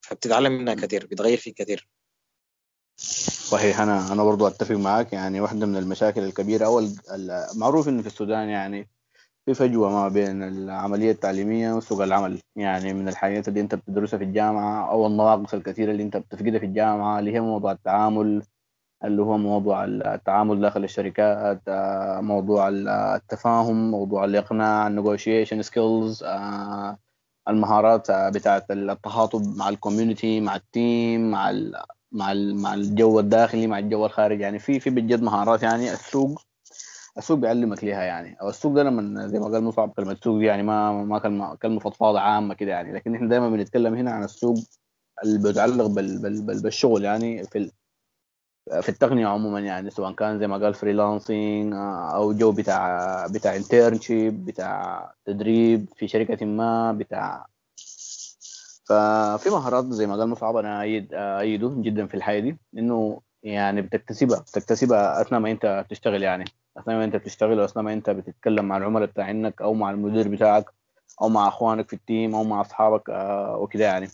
فبتتعلم منها كثير بتغير فيك كثير صحيح. أنا أنا برضو أتفق معاك. يعني واحدة من المشاكل الكبيرة أو المعروف انه في السودان يعني في فجوة ما بين العملية التعليمية وسوق العمل. يعني من الحاجات اللي أنت بتدرسها في الجامعة أو النواقص الكثيرة اللي أنت بتفقدها في الجامعة اللي هي موضوع التعامل اللي هو موضوع التعامل داخل الشركات آه، موضوع التفاهم موضوع الإقناع ال negotiation skills المهارات آه، بتاعت التخاطب مع ال community مع ال team مع ال مع ال مع الجو الداخلي مع الجو الخارجي يعني في في بجد مهارات يعني السوق السوق بيعلمك ليها يعني. أو السوق ده لما زي ما قال مصعب كلمة سوق دي يعني ما ما كلمة كلمة فضفاضة عامة كده يعني. لكن إحنا دائما بنتكلم هنا عن السوق اللي بيتعلق بال بال بال بالشغل يعني في في التقنية عموما يعني سواء كان زي ما قال freelancing أو job بتاع بتاع internship بتاع تدريب في شركة ما بتاع. ففي مهارات زي ما قال مصعب أنا ايد ايده جدا في الحاجات دي إنه يعني بتكتسبها بتكتسبها أثناء ما أنت بتشتغل يعني. أثناء ما أنت بتشتغل واثناء ما أنت بتتكلم مع العملاء بتاعينك أو مع المدير بتاعك أو مع أخوانك في ال team أو مع أصحابك آه، وكده يعني.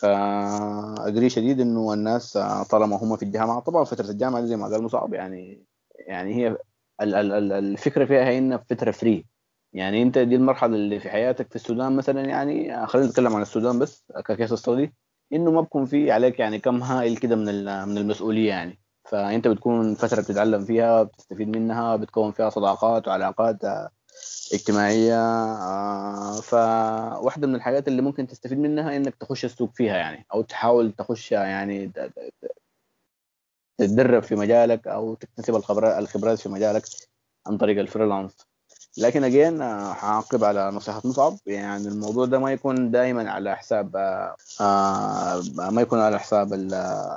فأدري شديد إنه الناس آه، طالما هم في الجامعة طبعا فترة الجامعة زي ما قال مصعب يعني يعني هي ال- ال- ال- الفكرة فيها هي إنها فترة free يعني أنت دي المرحلة اللي في حياتك في السودان مثلا يعني آه، خلينا نتكلم عن السودان بس ك case study إنه ما بكون في عليك يعني كم هائل كده من من المسؤولية يعني. فأنت بتكون فترة بتتعلم فيها بتستفيد منها بتكون فيها صداقات وعلاقات آه، اجتماعية آه، فواحدة من الحاجات اللي ممكن تستفيد منها إنك تخش السوق فيها يعني أو تحاول تخش يعني تتدرب في مجالك أو تكتسب الخبرات في مجالك عن طريق الفريلانس. لكن اجين هعقب على نصيحة مصعب. يعني الموضوع ده ما يكون دائما على حساب آه، آه، ما يكون على حساب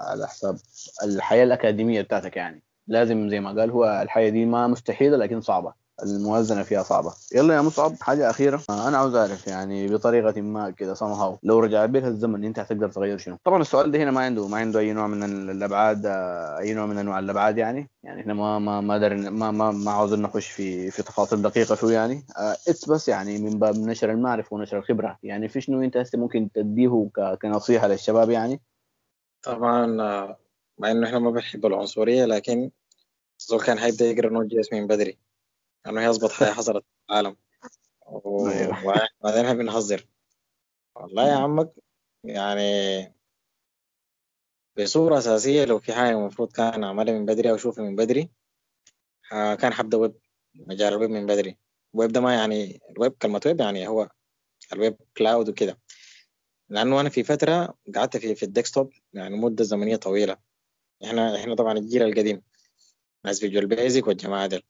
على حساب الحياة الأكاديمية بتاعتك يعني. لازم زي ما قال هو الحياة دي ما مستحيلة لكن صعبة. الموازنة فيها صعبة. يلا يا مصعب حاجة أخيرة. آه، أنا عاوز أعرف يعني بطريقة ما كده somehow. لو رجع بك الزمن أنت هتقدر تغير شنو؟ طبعا السؤال ده هنا ما عنده ما عنده أي نوع من الأبعاد آه، أي نوع من أنواع الأبعاد يعني. يعني إحنا ما ما ما درن ما ما ما عاوزين نخش في في تفاصيل دقيقة شو يعني. it's بس يعني من باب نشر المعرفة ونشر الخبرة. يعني في شنو أنت هسه ممكن تديه ك- كنصيحة للشباب يعني؟ طبعا آه، مع إنه إحنا ما بنحب العنصرية لكن زول كان حيبدا يقرأ Node.js من بدري. انه هي اظبط حاجة حصلت في العالم. أيوه. وبعدين إحنا بنهزر. والله يا عمك يعني بصورة أساسية لو في حاجة المفروض كان أعملها من بدري أو أشوفها من بدري آه، كان حبدأ ويب مجال الويب من بدري. الويب ده ما يعني الويب كلمة ويب يعني هو ال web cloud وكده. لأنه أنا في فترة قعدت في في ال desktop يعني مدة زمنية طويلة. إحنا إحنا طبعا الجيل القديم. ناس Visual Basic والجماعة ديل.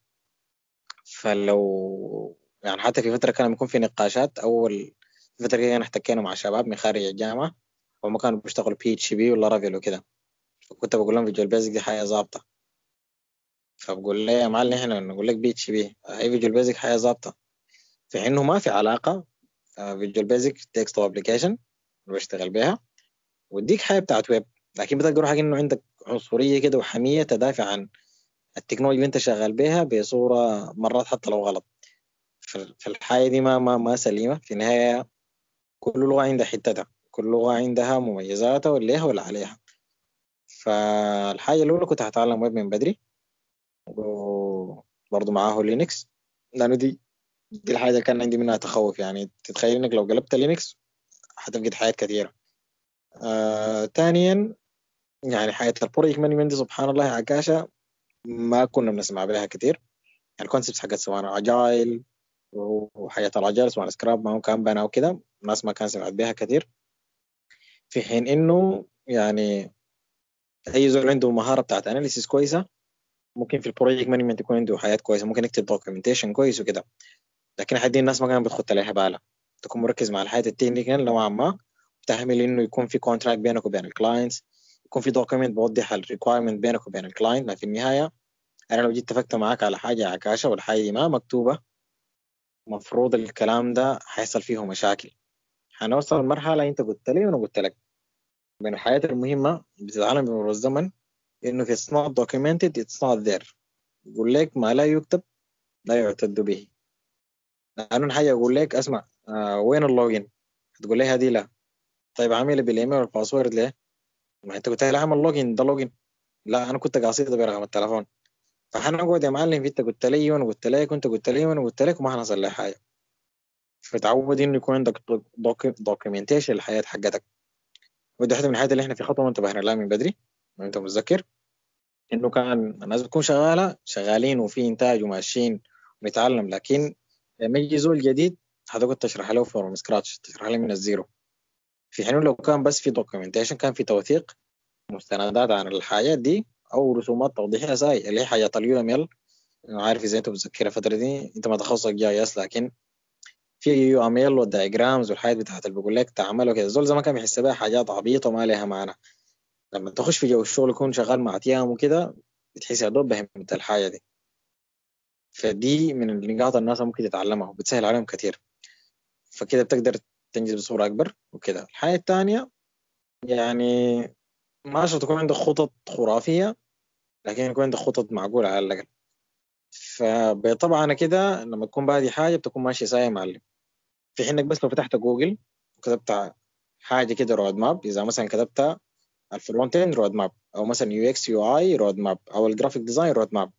فلو يعني حتى في فترة كان بيكون في نقاشات أول فترة كده احتكينا مع شباب من خارج الجامعة وهم كانوا بيشتغلوا PHP و Laravel وكده. فكنت بقول لهم Visual Basic دي حاجة ظابطة. فبقول لي يا معلم إحنا نقول لك PHP هي Visual Basic حاجة ظابطة. في إنه ما في علاقة Visual Basic desktop application بشتغل بيها واديك حاجة بتاعت ويب لكن بتلقى روحك إنه عندك عنصرية كده وحمية تدافع عن التكنولوجيا اللي انت شغال بيها بصورة مرات حتى لو غلط. ف- فالحاجة دي ما ما ما سليمة. في النهاية كل لغة عندها حتتها. كل لغة عندها مميزاتها واللي ليها واللي عليها فالحاجة الأولى كنت هتعلم ويب من بدري. وبرضه معاه Linux. لأنه دي دي الحاجة اللي كان عندي منها تخوف. يعني تتخيل إنك لو قلبت Linux هتفقد حاجات كثيرة. آه، ثانيا يعني حاجات ال project management سبحان الله يا عكاشة. ما كنا بنسمع بها كثير ال concepts حقت سواء اجايل وحياة الاجايل سواء Scrum ما Kanban وكده. الناس ما كان سمعت بها كثير في حين إنه يعني أي زول عنده مهارة بتاعت analysis كويسة ممكن في ال project management يكون عنده حاجات كويسة ممكن يكتب documentation كويس وكده. لكن دي الناس ما كانت بتخط عليها بالها تكون مركز مع الحاجات ال technical نوعا ما تهمل إنه يكون في contract بينك وبين ال clients يكون في document بوضح ال requirement بينك وبين ال client لكن في النهايه أنا لو جيت اتفقت معاك على حاجة عكاشة والحاجة دي ما مكتوبة المفروض الكلام ده حيحصل فيه مشاكل. حنوصل لمرحله انت قلت لي وأنا قلت لك. من الحاجات المهمة بتتعلم بمرور الزمن إنه في not documented it's not there. يقول لك ما لا يكتب لا يعتد به. لأنه حاجة أقول لك أسمع آه وين ال login تقول لي هذه لا. طيب عامل بال email وال password ليه؟ ما قلت لي أعمل login ده login لا أنا كنت قاصد برقم التليفون. فحنقعد يا معلم أنت قلت لي وأنا قلت لك وأنت قلت لي وأنا قلت لك وما حنصل لك حاجة. فتعود إنه يكون عندك documentation الحاجات حقتك. ودي واحدة من الحاجات اللي إحنا في خطوة انتبهنا لها من بدري أنت متذكر. إنه كان الناس بتكون شغالة شغالين وفي إنتاج وماشيين ونتعلم لكن لما يجي زول جديد هتقعد تشرح له from scratch تشرح له من ال zero. في حين لو كان بس في documentation كان في توثيق مستندات عن الحاجات دي أو رسومات توضيحية زي اللي هي حاجات ال UML عارف إذا انت متذكر الفترة دي أنت ما تخصصك GIS لكن في UML وال diagrams والحاجات بتاعت اللي بقول لك تعمل وكده. زول زمان كان بيحس بها حاجات عبيطة ما لها معنى. لما تخش في جو الشغل يكون شغال مع team وكده بتحس يا دوب فهمت الحاجة دي. فدي من النقاط الناس ممكن تتعلمها وبتسهل عليهم كثير فكده بتقدر تنجز بصورة أكبر وكده. الحاجة الثانية يعني ما شرط تكون عندك خطط خرافية لكن يكون عندك خطط معقولة على الأقل. فبطبعا كده لما تكون بادي حاجة بتكون ماشي ساي يا معلم. في حينك بس لو فتحت جوجل وكتبت حاجة كده roadmap إذا مثلا كتبت ال front end roadmap أو مثلا UX UI roadmap أو ال graphic design roadmap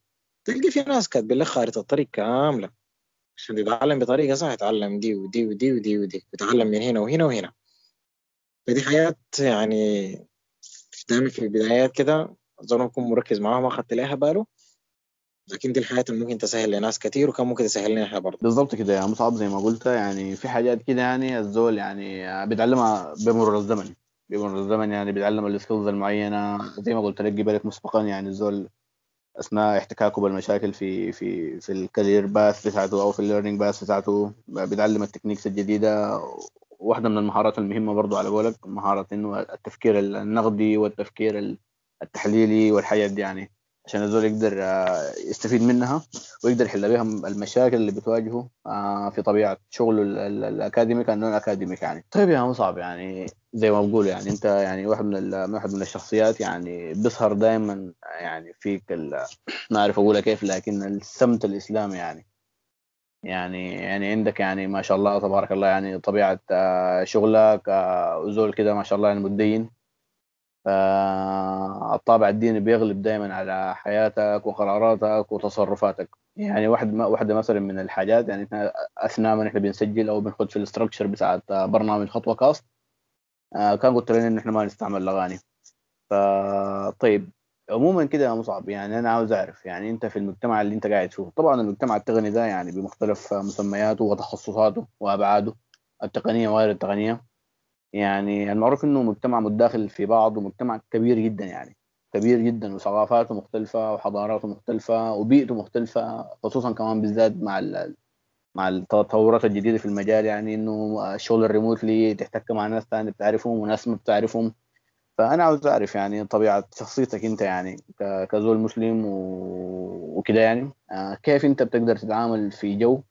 تلقى في ناس كاتبين لك خارطة الطريق كاملة. عشان تتعلم بطريقة صح يتعلم دي ودي ودي ودي ودي يتعلم من هنا وهنا وهنا. فدي حاجات يعني دائما في البدايات كده أظن أكون مركز معاها ما أخذت لها باله. لكن دي الحاجات اللي ممكن تسهل لناس كتير وكان ممكن تسهل لنا إحنا برضه. بالضبط كده يا مصعب زي ما قلت يعني في حاجات كده يعني الزول يعني بيتعلمها بمرور الزمن. بمرور الزمن يعني بيتعلم ال skills المعينة زي ما قلت لك قبلك مسبقا يعني الزول أثناء احتكاكه بالمشاكل في في في ال career path بتاعته أو في ال learning path بتاعته بيتعلم ال techniques الجديدة. واحدة من المهارات المهمة برضو على قولك مهاره انه التفكير النقدي والتفكير التحليلي والحاجات دي يعني. عشان الزول يقدر آه، يستفيد منها ويقدر يحل بها المشاكل اللي بتواجهه آه، في طبيعة شغله ال academic ال non academic يعني. طيب يا مصعب يعني زي ما بقول يعني أنت يعني واحد من واحد من الشخصيات يعني بيظهر دائما يعني فيك ما أعرف اقولها كيف لكن السمت الاسلامي يعني. يعني يعني عندك يعني ما شاء الله تبارك الله يعني طبيعة آه، شغلك وزول كده ما شاء الله يعني متدين فالطابع الديني بيغلب دائما على حياتك وقراراتك وتصرفاتك. يعني واحد واحدة مثلا من الحاجات يعني إحنا أثناء ما إحنا بنسجل أو بنخش في الاستراكشر بتاعت برنامج خطوة كاست آه، كان قلت لنا إن إحنا ما نستعمل الأغاني. فطيب عموما كده يا مصعب يعني أنا عاوز أعرف يعني أنت في المجتمع اللي أنت قاعد فيه طبعا المجتمع التقني ده يعني بمختلف مسمياته وتخصصاته وأبعاده التقنية وغير التقنية. يعني المعروف إنه مجتمع متداخل في بعض ومجتمع كبير جدا يعني. كبير جدا وثقافاته مختلفة وحضاراته مختلفة وبيئته مختلفة خصوصا كمان بالذات مع مع التطورات الجديدة في المجال يعني إنه الشغل الريموتلي تحتك مع ناس ثانية بتعرفهم وناس ما بتعرفهم. فأنا عاوز أعرف يعني طبيعة شخصيتك أنت يعني كزول مسلم وكده يعني آه، كيف أنت بتقدر تتعامل في جو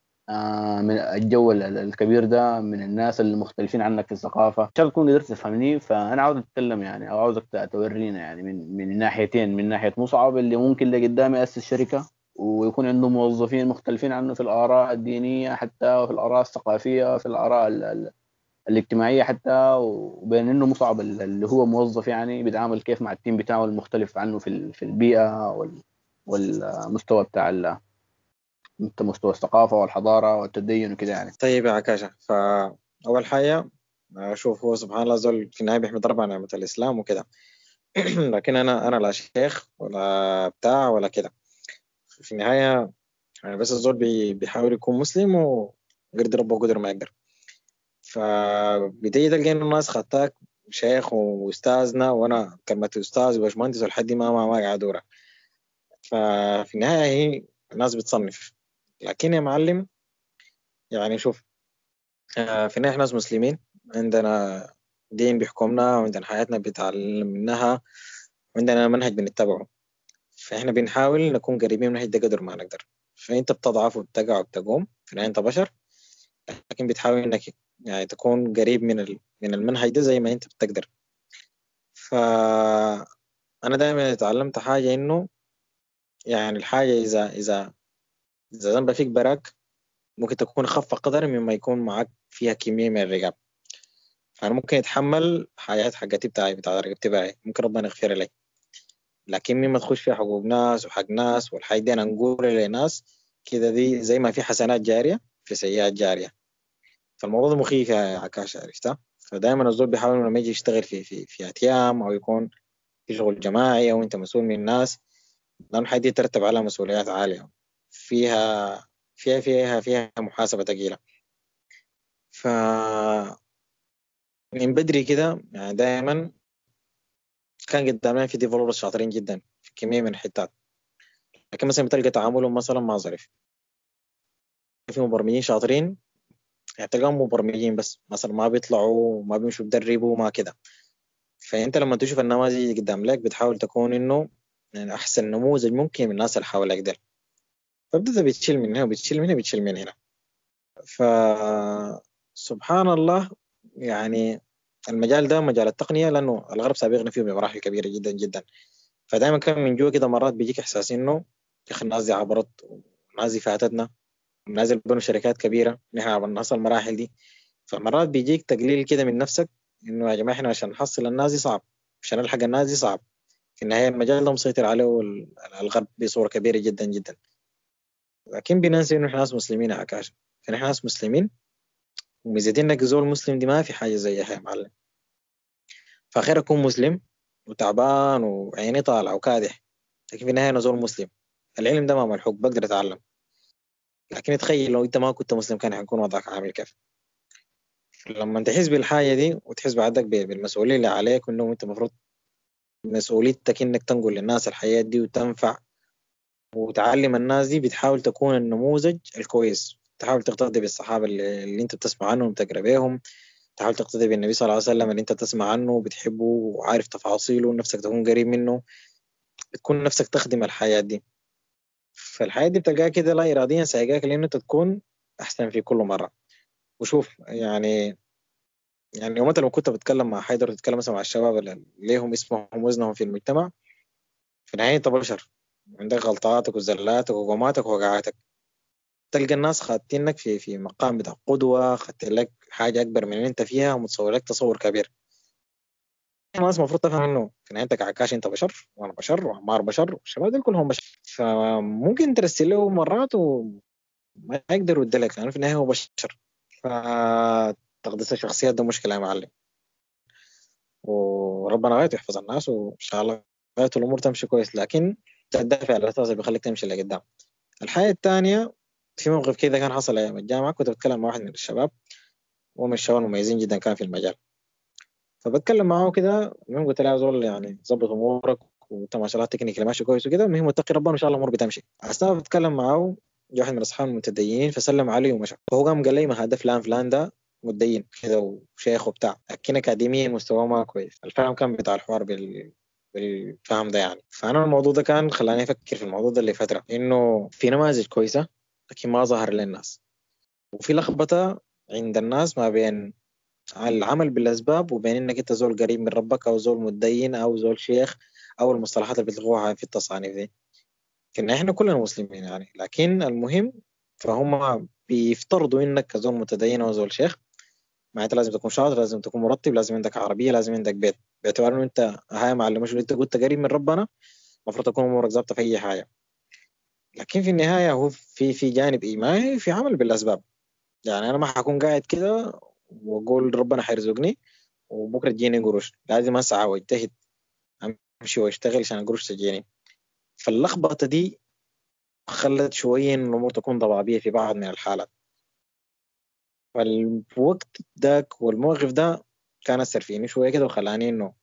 من الجو الكبير ده من الناس المختلفين عنك في الثقافة. إن شاء الله تكون قدرت تفهمني فأنا عاوز أتكلم يعني أو عاوزك تورينا يعني من من ناحيتين من ناحية مصعب اللي ممكن لقدام يأسس شركة ويكون عنده موظفين مختلفين عنه في الآراء الدينية حتى وفي الآراء الثقافية في الآراء الاجتماعية حتى وبين إنه مصعب اللي هو موظف يعني بيتعامل كيف مع التيم بتاعه المختلف عنه في في البيئة والمستوى بتاع مستوى الثقافة والحضارة والتدين وكده يعني. طيب يا عكاشة فأول حاجة أشوف هو سبحان الله زول في النهاية بيحمد ربنا نعمة الإسلام وكده. لكن أنا أنا لا شيخ ولا بتاع ولا كده. في النهاية يعني بس الزول بيحاول يكون مسلم وقدر ربه قدر ما يقدر. فبداية تلقى الناس خدتك شيخ وأستاذنا وأنا كلمة أستاذ وباشمهندس والحد ما ما ما قاعد ففي النهاية هي الناس بتصنف. لكن يا معلم يعني شوف آه، في النهاية ناس مسلمين عندنا دين بيحكمنا وعندنا حياتنا بنتعلم منها وعندنا منهج بنتبعه. فإحنا بنحاول نكون قريبين من ده قدر ما نقدر. فأنت بتضعف وبتقع وبتقوم في النهاية أنت بشر لكن بتحاول إنك يعني تكون قريب من ال- من المنهج ده زي ما أنت بتقدر. فأنا دائما اتعلمت حاجة إنه يعني الحاجة إذا إذا إذا ذنب فيك براك ممكن تكون أخف قدر مما يكون معك فيها كمية من الرقاب فأنا ممكن أتحمل حاجات حقتي بتاعي بتاع رقبتي بتاعي. ممكن ربنا يغفر لي. لكن مما تخش فيها حقوق ناس وحق ناس والحاجة دي أنا نقول لناس كده دي زي ما في حسنات جارية في سيئات جارية. فالموضوع ده مخيف يا عكاش عرفتها فدائما الزول بيحاول لما يجي يشتغل في في في اتيام أو يكون في شغل جماعي أو أنت مسؤول من الناس. لأن الحاجة دي ترتب على مسؤوليات عالية. فيها فيها فيها فيها محاسبة ثقيلة ف من بدري كده يعني دائما كان قدامنا في ديفلوبرز شاطرين جدا في كمية من الحتات. لكن مثلا بتلقى تعاملهم مثلا ما ظريف. في مبرمجين شاطرين يعني تلقاهم مبرمجين بس. مثلا ما بيطلعوا ما بيمشوا بدربوا ما كده. فأنت لما تشوف النماذج اللي قدام لك بتحاول تكون إنه يعني أحسن نموذج ممكن من الناس اللي حواليك ده فبتبدا بتشيل من هنا وبتشيل من هنا بتشيل من هنا. ف سبحان الله يعني المجال ده مجال التقنية لأنه الغرب سابقنا فيه بمراحل كبيرة جدا جدا. فدائما كان من جوا كده مرات بيجيك إحساس إنه يا أخي الناس دي عبرت والناس دي فاتتنا والناس اللي بنوا شركات كبيرة نحن عبرنا المراحل دي. فمرات بيجيك تقليل كده من نفسك إنه يا جماعة إحنا عشان نحصل الناس دي صعب عشان نلحق الناس دي صعب. في النهاية المجال ده مسيطر عليه ال- الغرب بصورة كبيرة جدا جدا. لكن بننسى إنه إحنا ناس مسلمين يا عكاش. فنحن ناس مسلمين وميزتين انك زول مسلم دي ما في حاجة زيها يا معلم. فخير أكون مسلم وتعبان وعيني طالعة وكادح لكن في النهاية أنا زول مسلم. العلم ده ما ملحوق بقدر أتعلم. لكن تخيل لو أنت ما كنت مسلم كان حيكون وضعك عامل كيف؟ لما تحس بالحاجة دي وتحس بعدك بالمسؤولية اللي عليك وإنه أنت المفروض مسؤوليتك إنك تنقل للناس الحياة دي وتنفع وتعلم الناس دي بتحاول تكون النموذج الكويس. تحاول تقتدي بالصحابة اللي, اللي انت بتسمع عنهم وتقرا بيهم. تحاول تقتدي بالنبي صلى الله عليه وسلم اللي انت تسمع عنه وبتحبه وعارف تفاصيله ونفسك تكون قريب منه. بتكون نفسك تخدم الحياة دي. فالحياة دي بتلقاها كده لا اراديا سايقاك لأنه أنت تكون أحسن في كل مرة. وشوف يعني يعني يوم لما كنت بتكلم مع حيدر وتتكلم مثلا مع الشباب اللي ليهم اسمهم وزنهم في المجتمع في النهاية أنت بشر. عندك غلطاتك وزلاتك وقوماتك ووقعاتك. تلقى الناس خاتينك في في مقام بتاع قدوة خدت لك حاجة أكبر من اللي أنت فيها ومتصور لك تصور كبير. الناس المفروض تفهم إنه في النهاية أنت كعكاش أنت بشر وأنا بشر وعمار بشر والشباب دول كلهم بشر. فممكن ترسل له مرات وما يقدر يرد لك لأنه في النهاية هو بشر. فتقديس الشخصيات ده مشكلة يا معلم. وربنا غايته يحفظ الناس وإن شاء الله غايته الأمور تمشي كويس. لكن الأساس اللي بيخليك تمشي لقدام الحاجة الثانية في موقف كده كان حصل أيام الجامعة كنت بتكلم مع واحد من الشباب هو من الشباب المميزين جدا كان في المجال. فبتكلم معاه كده المهم قلت له يا زول يعني ظبط أمورك وأنت ما شاء الله تكنيكال ماشي كويس وكده. المهم اتقي ربنا وان شاء الله الأمور بتمشي. اثناء بتكلم معاه جاء واحد من اصحاب المتدينين فسلم علي ومشى. فهو قام قال لي ما هذا فلان فلان ده متدين كده وشيخ وبتاع. لكن اكاديميا مستواه ما كويس. الفهم كان بتاع الحوار بال بالفهم ده يعني. فأنا الموضوع ده كان خلاني أفكر في الموضوع ده لفتره إنه في نماذج كويسة لكن ما ظهر للناس. وفي لخبطة عند الناس ما بين العمل بالأسباب وبين إنك أنت زول قريب من ربك أو زول متدين أو زول شيخ أو المصطلحات اللي بتلغوها في التصانيف دي. لكن إحنا كلنا مسلمين يعني لكن المهم فهم بيفترضوا إنك كزول متدين أو زول شيخ معناتها لازم تكون شاطر لازم تكون مرتب لازم عندك عربية لازم عندك بيت. باعتبار إنه أنت هاي معلمش أنت قلت قريب من ربنا المفروض تكون أمورك ظابطة في أي حاجة. لكن في النهاية هو في في جانب إيماني في عمل بالأسباب. يعني أنا ما حكون قاعد كده وأقول ربنا حيرزقني وبكرة تجيني قروش. لازم أسعى وأجتهد أمشي وأشتغل عشان القروش تجيني. فاللخبطة دي خلت شوية إن الأمور تكون ضبابيه في بعض من الحالات. فالوقت ذاك والموقف ده كان أثر فيني شوية كده وخلاني إنه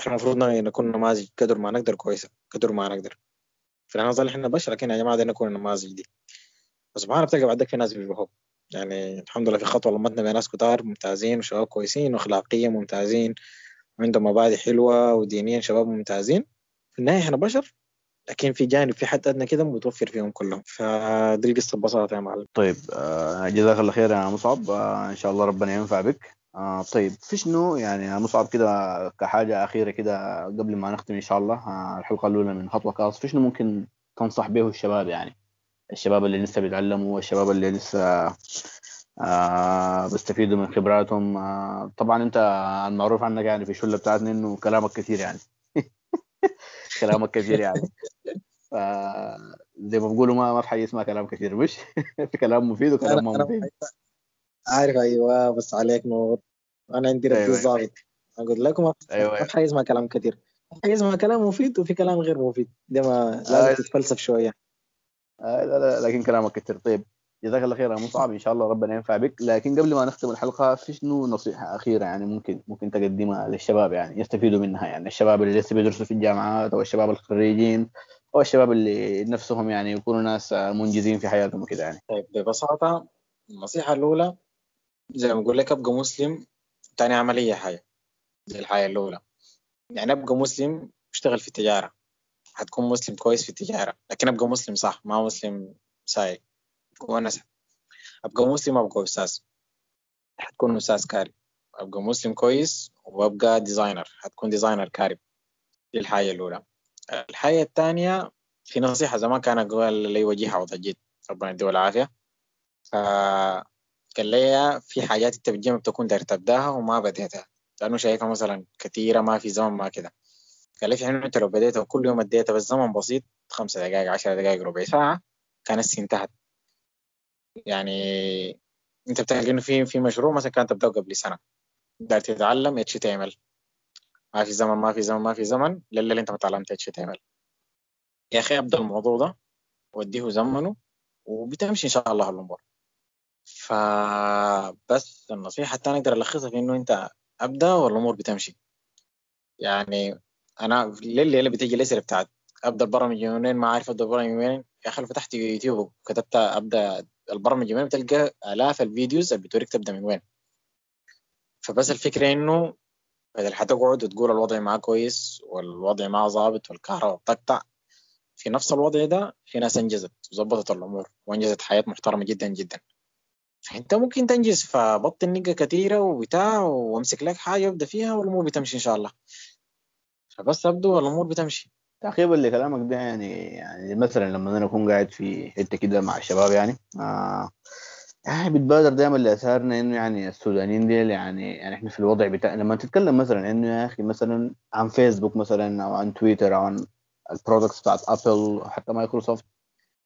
إحنا المفروض نكون نماذج قدر ما نقدر كويسة قدر ما نقدر. في نظري إحنا بشر لكن يا جماعة بدنا نكون النماذج دي. فسبحان الله بتلقى بعدك في ناس بيشبهوك يعني الحمد لله في خطوة لمتنا ناس كتار ممتازين وشباب كويسين وأخلاقيا ممتازين وعندهم مبادئ حلوة ودينيا شباب ممتازين. في النهاية إحنا بشر لكن في جانب في حد أدنى كده متوفر فيهم كلهم. فدي القصة ببساطة يا معلم. طيب آه جزاك الله خير يا مصعب. آه إن شاء الله ربنا ينفع بك. آه طيب في شنو يعني مصعب كده كحاجة أخيرة كده قبل ما نختم إن شاء الله الحلقة الأولى من خطوة كاس في شنو ممكن تنصح به الشباب يعني؟ الشباب اللي لسه بيتعلموا والشباب اللي لسه آه بيستفيدوا من خبراتهم. آه طبعا أنت المعروف عنك يعني في الشلة بتاعتنا إنه كلامك كثير يعني. كلامك كثير يعني. ف زي ما بيقولوا ما ما في حاجة اسمها كلام كثير. مش؟ في كلام مفيد وكلام ما مفيد. عارف أيوة بس عليك نور. أنا عندي ربي أيوة. ضابط أقول لكم ما أيوه. في حاجة اسمها كلام كثير. في اسمها كلام مفيد وفي كلام غير مفيد. ده ما آه. لازم تتفلسف شوية. آه لا لا لكن كلامك كثير. طيب جزاك الله خير. يا مصعب إن شاء الله ربنا ينفع بك. لكن قبل ما نختم الحلقة في شنو نصيحة أخيرة يعني ممكن ممكن تقدمها للشباب يعني يستفيدوا منها؟ يعني الشباب اللي لسه بيدرسوا في الجامعات أو الشباب الخريجين أو الشباب اللي نفسهم يعني يكونوا ناس منجزين في حياتهم وكده يعني. طيب ببساطة النصيحة الأولى زي ما بقول لك أبقى مسلم تاني أعمل أي حاجة دي الحاجة الأولى. يعني أبقى مسلم أشتغل في التجارة. حتكون مسلم كويس في التجارة لكن أبقى مسلم صح ما مسلم سايق. ونس أبقى مسلم أبقى أستاذ. حتكون أستاذ كاري. أبقى مسلم كويس وأبقى ديزاينر حتكون ديزاينر كاري دي الحاجة الأولى. الحاجة الثانية في نصيحة زمان كان أقول لي وجيها وضجيت ربنا يديه العافية. فقال لي في حاجات أنت بالجيم بتكون داير تبدأها وما بديتها لأنه شايفها مثلا كثيرة ما في زمن ما كده. قال لي في حين أنت لو بديتها كل يوم أديتها بس زمن بسيط خمسة دقائق عشر دقائق ربع ساعة كانت السنة انتهت. يعني أنت بتلقى إنه في في مشروع مثلا كان تبدأه قبل سنة داير تتعلم HTML ما في زمن ما في زمن ما في زمن للا اللي انت ما تعلمت ال يا أخي أبدأ الموضوع ده وديه زمنه وبتمشي إن شاء الله الأمور فبس النصيحة الثانية أقدر ألخصها في إنه أنت أبدأ والأمور بتمشي. يعني أنا للي اللي بتيجي الأسئلة بتاعت أبدأ البرمجة من وين ما عارف أبدأ البرمجة من وين يا لو فتحت يوتيوب وكتبت أبدأ البرمجة من بتلقى آلاف ال videos اللي بتوريك تبدأ من وين. فبس الفكرة إنه بدل حتقعد وتقول الوضع معاه كويس والوضع معاه ظابط والكهرباء بتقطع في نفس الوضع ده في ناس انجزت وظبطت الأمور وانجزت حاجات محترمة جدا جدا. فأنت ممكن تنجز فبطل نقة كثيرة وبتاع وامسك لك حاجة وابدا فيها والأمور بتمشي إن شاء الله. فبس أبدو والامور بتمشي. تعقيبا لكلامك ده يعني يعني مثلا لما أنا أكون قاعد في حتة كده مع الشباب يعني آه يعني بتبادر دائما لأذهاننا إنه يعني السودانيين ديل يعني يعني إحنا في الوضع بتاع لما تتكلم مثلا إنه يا أخي مثلا عن فيسبوك مثلا أو عن تويتر أو عن ال products بتاعت ابل وحتى مايكروسوفت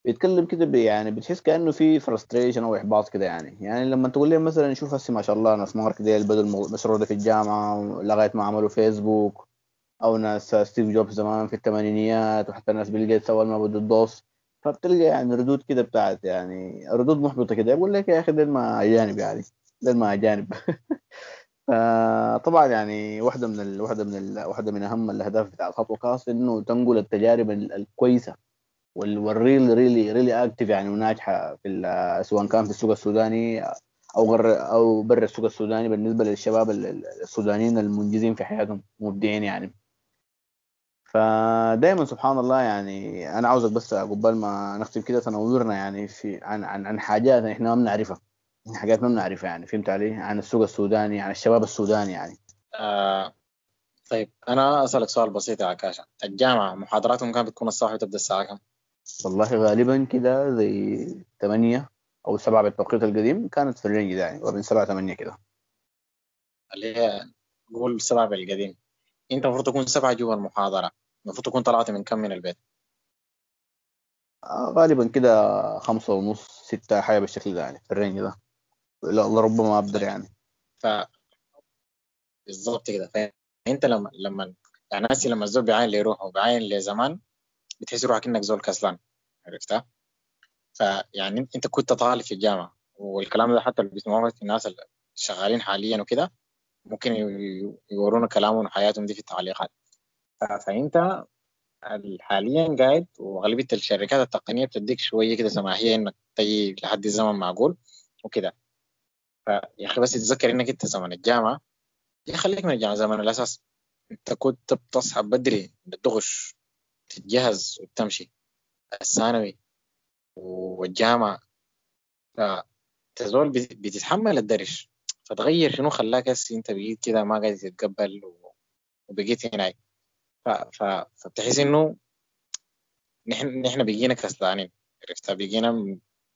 بيتكلم كده يعني بتحس كأنه في frustration أو إحباط كده يعني. يعني لما تقول لهم مثلا شوف هسه ما شاء الله ناس مارك ديل المو- المشروع ده في الجامعة لغايه ما عملوا فيسبوك أو ناس ستيف جوبز زمان في الثمانينيات وحتى ناس بيل جيتس أول ما بدوا ال DOS. فبتلقى يعني ردود كده بتاعت يعني ردود محبطة كده يقول لك يا أخي دول ما أجانب يعني دول ما أجانب. فطبعا يعني واحدة من ال... واحدة من ال... واحدة من أهم الأهداف بتاع خطوة كاست إنه تنقل التجارب ال- الكويسة وال- والريل ريلي ريلي أكتف يعني وناجحة في ال- سواء كان في السوق السوداني أو غر أو برا السوق السوداني بالنسبة للشباب ال- ال- السودانيين المنجزين في حياتهم مبدعين يعني. فدايما سبحان الله يعني أنا عاوزك بس قبل ما نختم كده تنورنا يعني في عن عن عن حاجات إحنا ما بنعرفها. حاجات ما بنعرفها يعني فهمت علي؟ عن السوق السوداني عن الشباب السوداني يعني. آه طيب أنا أسألك سؤال بسيط يا عكاشة الجامعة محاضراتهم كانت بتكون الساعة وتبدأ الساعة كم؟ والله غالبا كده زي 8 أو 7 بالتوقيت القديم كانت في ال range ده يعني وبين 7 8 كده. اللي هي قول سبعة بالقديم. أنت المفروض تكون سبعة جوا المحاضرة. المفروض تكون طلعت من كم من البيت؟ آه، غالبا كده خمسة ونص ستة حاجة بالشكل ده يعني في ال range ده. لا ربما أقدر يعني. ف بالظبط كده. فأنت لما لما يعني ناسي لما الزول بيعاين لروحه وبيعاين لزمان بتحس روحك إنك زول كسلان. عرفتها؟ فيعني إنت كنت طالب في الجامعة والكلام ده حتى اللي بيسمعوه الناس اللي شغالين حاليا وكده ممكن يورونا كلامهم وحياتهم دي في التعليقات. فانت حاليا قاعد وغالبية الشركات التقنية بتديك شوية كده سماحية إنك تجي لحد زمن معقول وكده. فيا أخي بس تتذكر إنك أنت زمن الجامعة يا خليك من الجامعة زمن الأساس. أنت كنت بتصحى بدري بتغش تتجهز وتمشي. الثانوي والجامعة فتزول بتتحمل الدرش. فتغير شنو خلاك أنت بقيت كده ما قادر تتقبل وبقيت هناك. فبتحس إنه نحن نحن بقينا كسلانين عرفت؟ بقينا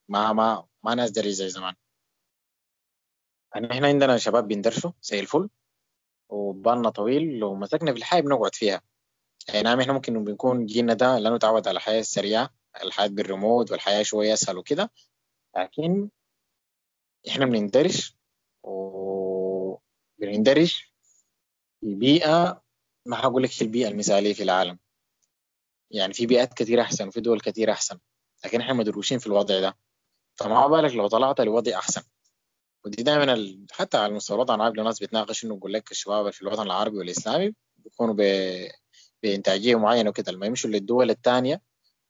ما ما ما ناس دري زي زمان. إحنا عندنا شباب بيندرسوا زي الفل وبالنا طويل لو مسكنا في الحياة بنقعد فيها. يعني نعم إحنا ممكن بنكون جينا ده لأنه تعود على الحياة السريعة الحياة بالريموت والحياة شوية أسهل وكده لكن إحنا بنندرج وبنندرج في بيئة ما هقول لك البيئة المثالية في العالم. يعني في بيئات كثيرة أحسن وفي دول كثيرة أحسن لكن إحنا مدروشين في الوضع ده. فما بالك لو طلعت لوضع أحسن. ودي دائما ال... حتى على مستوى الوطن العربي الناس بتناقش إنه يقول لك الشباب في الوطن العربي والإسلامي بيكونوا ب... بإنتاجية معينة وكده. لما يمشوا للدول الثانية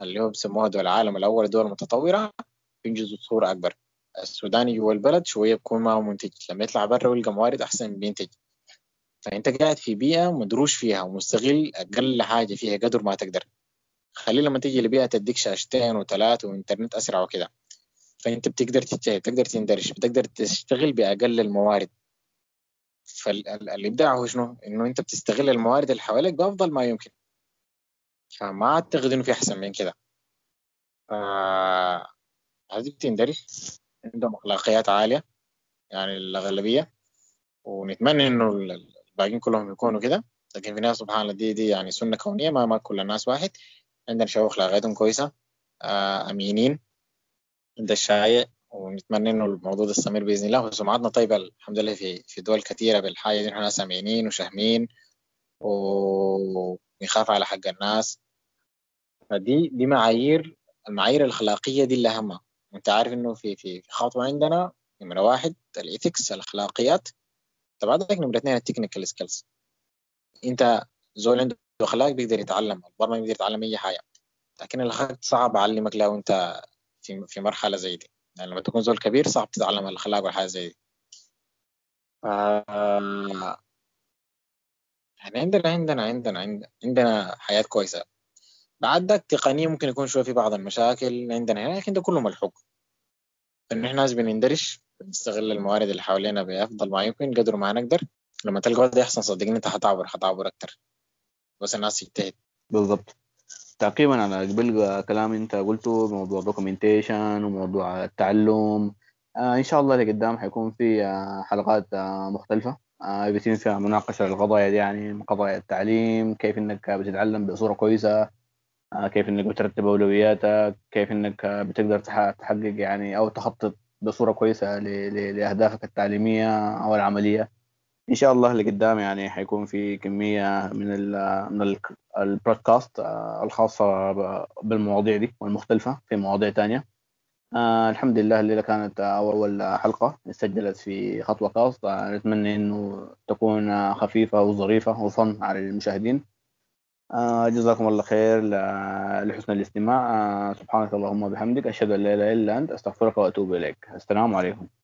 اللي هو بيسموها دول العالم الأول الدول المتطوره بينجزوا بصوره أكبر. السوداني جوا البلد شوية بيكون ما منتج. لما يطلع برا ويلقى موارد أحسن بينتج. فانت قاعد في بيئة مدروش فيها ومستغل أقل حاجة فيها قدر ما تقدر. خلي لما تيجي لبيئة تديك شاشتين وثلاث وإنترنت أسرع وكده. فانت بتقدر تجتهد تقدر تندرج بتقدر تشتغل بأقل الموارد. فالإبداع هو شنو؟ إنه أنت بتستغل الموارد اللي حواليك بأفضل ما يمكن. فما اعتقد إنه في أحسن من كده. هذه بتندرج. عندهم أخلاقيات عالية يعني الأغلبية. ونتمنى إنه الباقيين كلهم يكونوا كده. لكن في ناس سبحان الله دي دي يعني سنة كونية ما ما كل الناس واحد. عندنا شباب اخلاقياتهم كويسة آه، آمينين. عند الشايع ونتمنى إنه الموضوع ده يستمر بإذن الله. وسمعتنا طيبه الحمد لله في في دول كثيرة بالحاجة دي. نحن سامعين وشاهمين ونخاف على حق الناس. فدي دي معايير المعايير الأخلاقية دي اللي أهمها. وانت عارف إنه في في خطوه عندنا نمرة واحد ال ethics الأخلاقيات. طبعا عندك نمرة اثنين ال technical skills انت زول عنده اخلاق بيقدر يتعلم البرمجة بيقدر يتعلم أي حاجة. لكن الاخلاق صعب أعلمك لو انت في في مرحلة زي دي. يعني لما تكون زول كبير صعب تتعلم الاخلاق والحاجة زي دي. ف... يعني عندنا عندنا عندنا عندنا حياة كويسة. بعد ذاك تقنيا ممكن يكون شوية في بعض المشاكل عندنا هنا لكن ده كله ملحوق. إن إحنا ناس بنندرج بنستغل الموارد اللي حوالينا بأفضل ما يمكن قدر ما نقدر. لما تلقى وضع يحسن صدقني أنت حتعبر حتعبر أكتر. بس الناس تجتهد. بالضبط. تعقيبا على قبل كلام أنت قلته موضوع دوكيومنتيشن وموضوع التعلم. آه إن شاء الله لقدام حيكون في آه حلقات آه مختلفة. آه بيتم فيها مناقشه للقضايا دي يعني قضايا التعليم كيف إنك بتتعلم بصورة كويسة. آه كيف إنك بترتب أولوياتك. كيف إنك بتقدر تحقق يعني أو تخطط بصوره كويسة لأهدافك التعليمية أو العملية. إن شاء الله لقدام يعني حيكون في كمية من ال من البودكاست آه، الخاصة بالمواضيع دي والمختلفة في مواضيع تانية. آه الحمد لله الليلة كانت أول حلقة سجلت في خطوة كاست نتمنى إنه تكون خفيفة وظريفة وفن على المشاهدين. آه جزاكم الله خير لحسن الاستماع. آه سبحانك اللهم وبحمدك أشهد أن لا إله إلا أنت أستغفرك وأتوب إليك. السلام عليكم.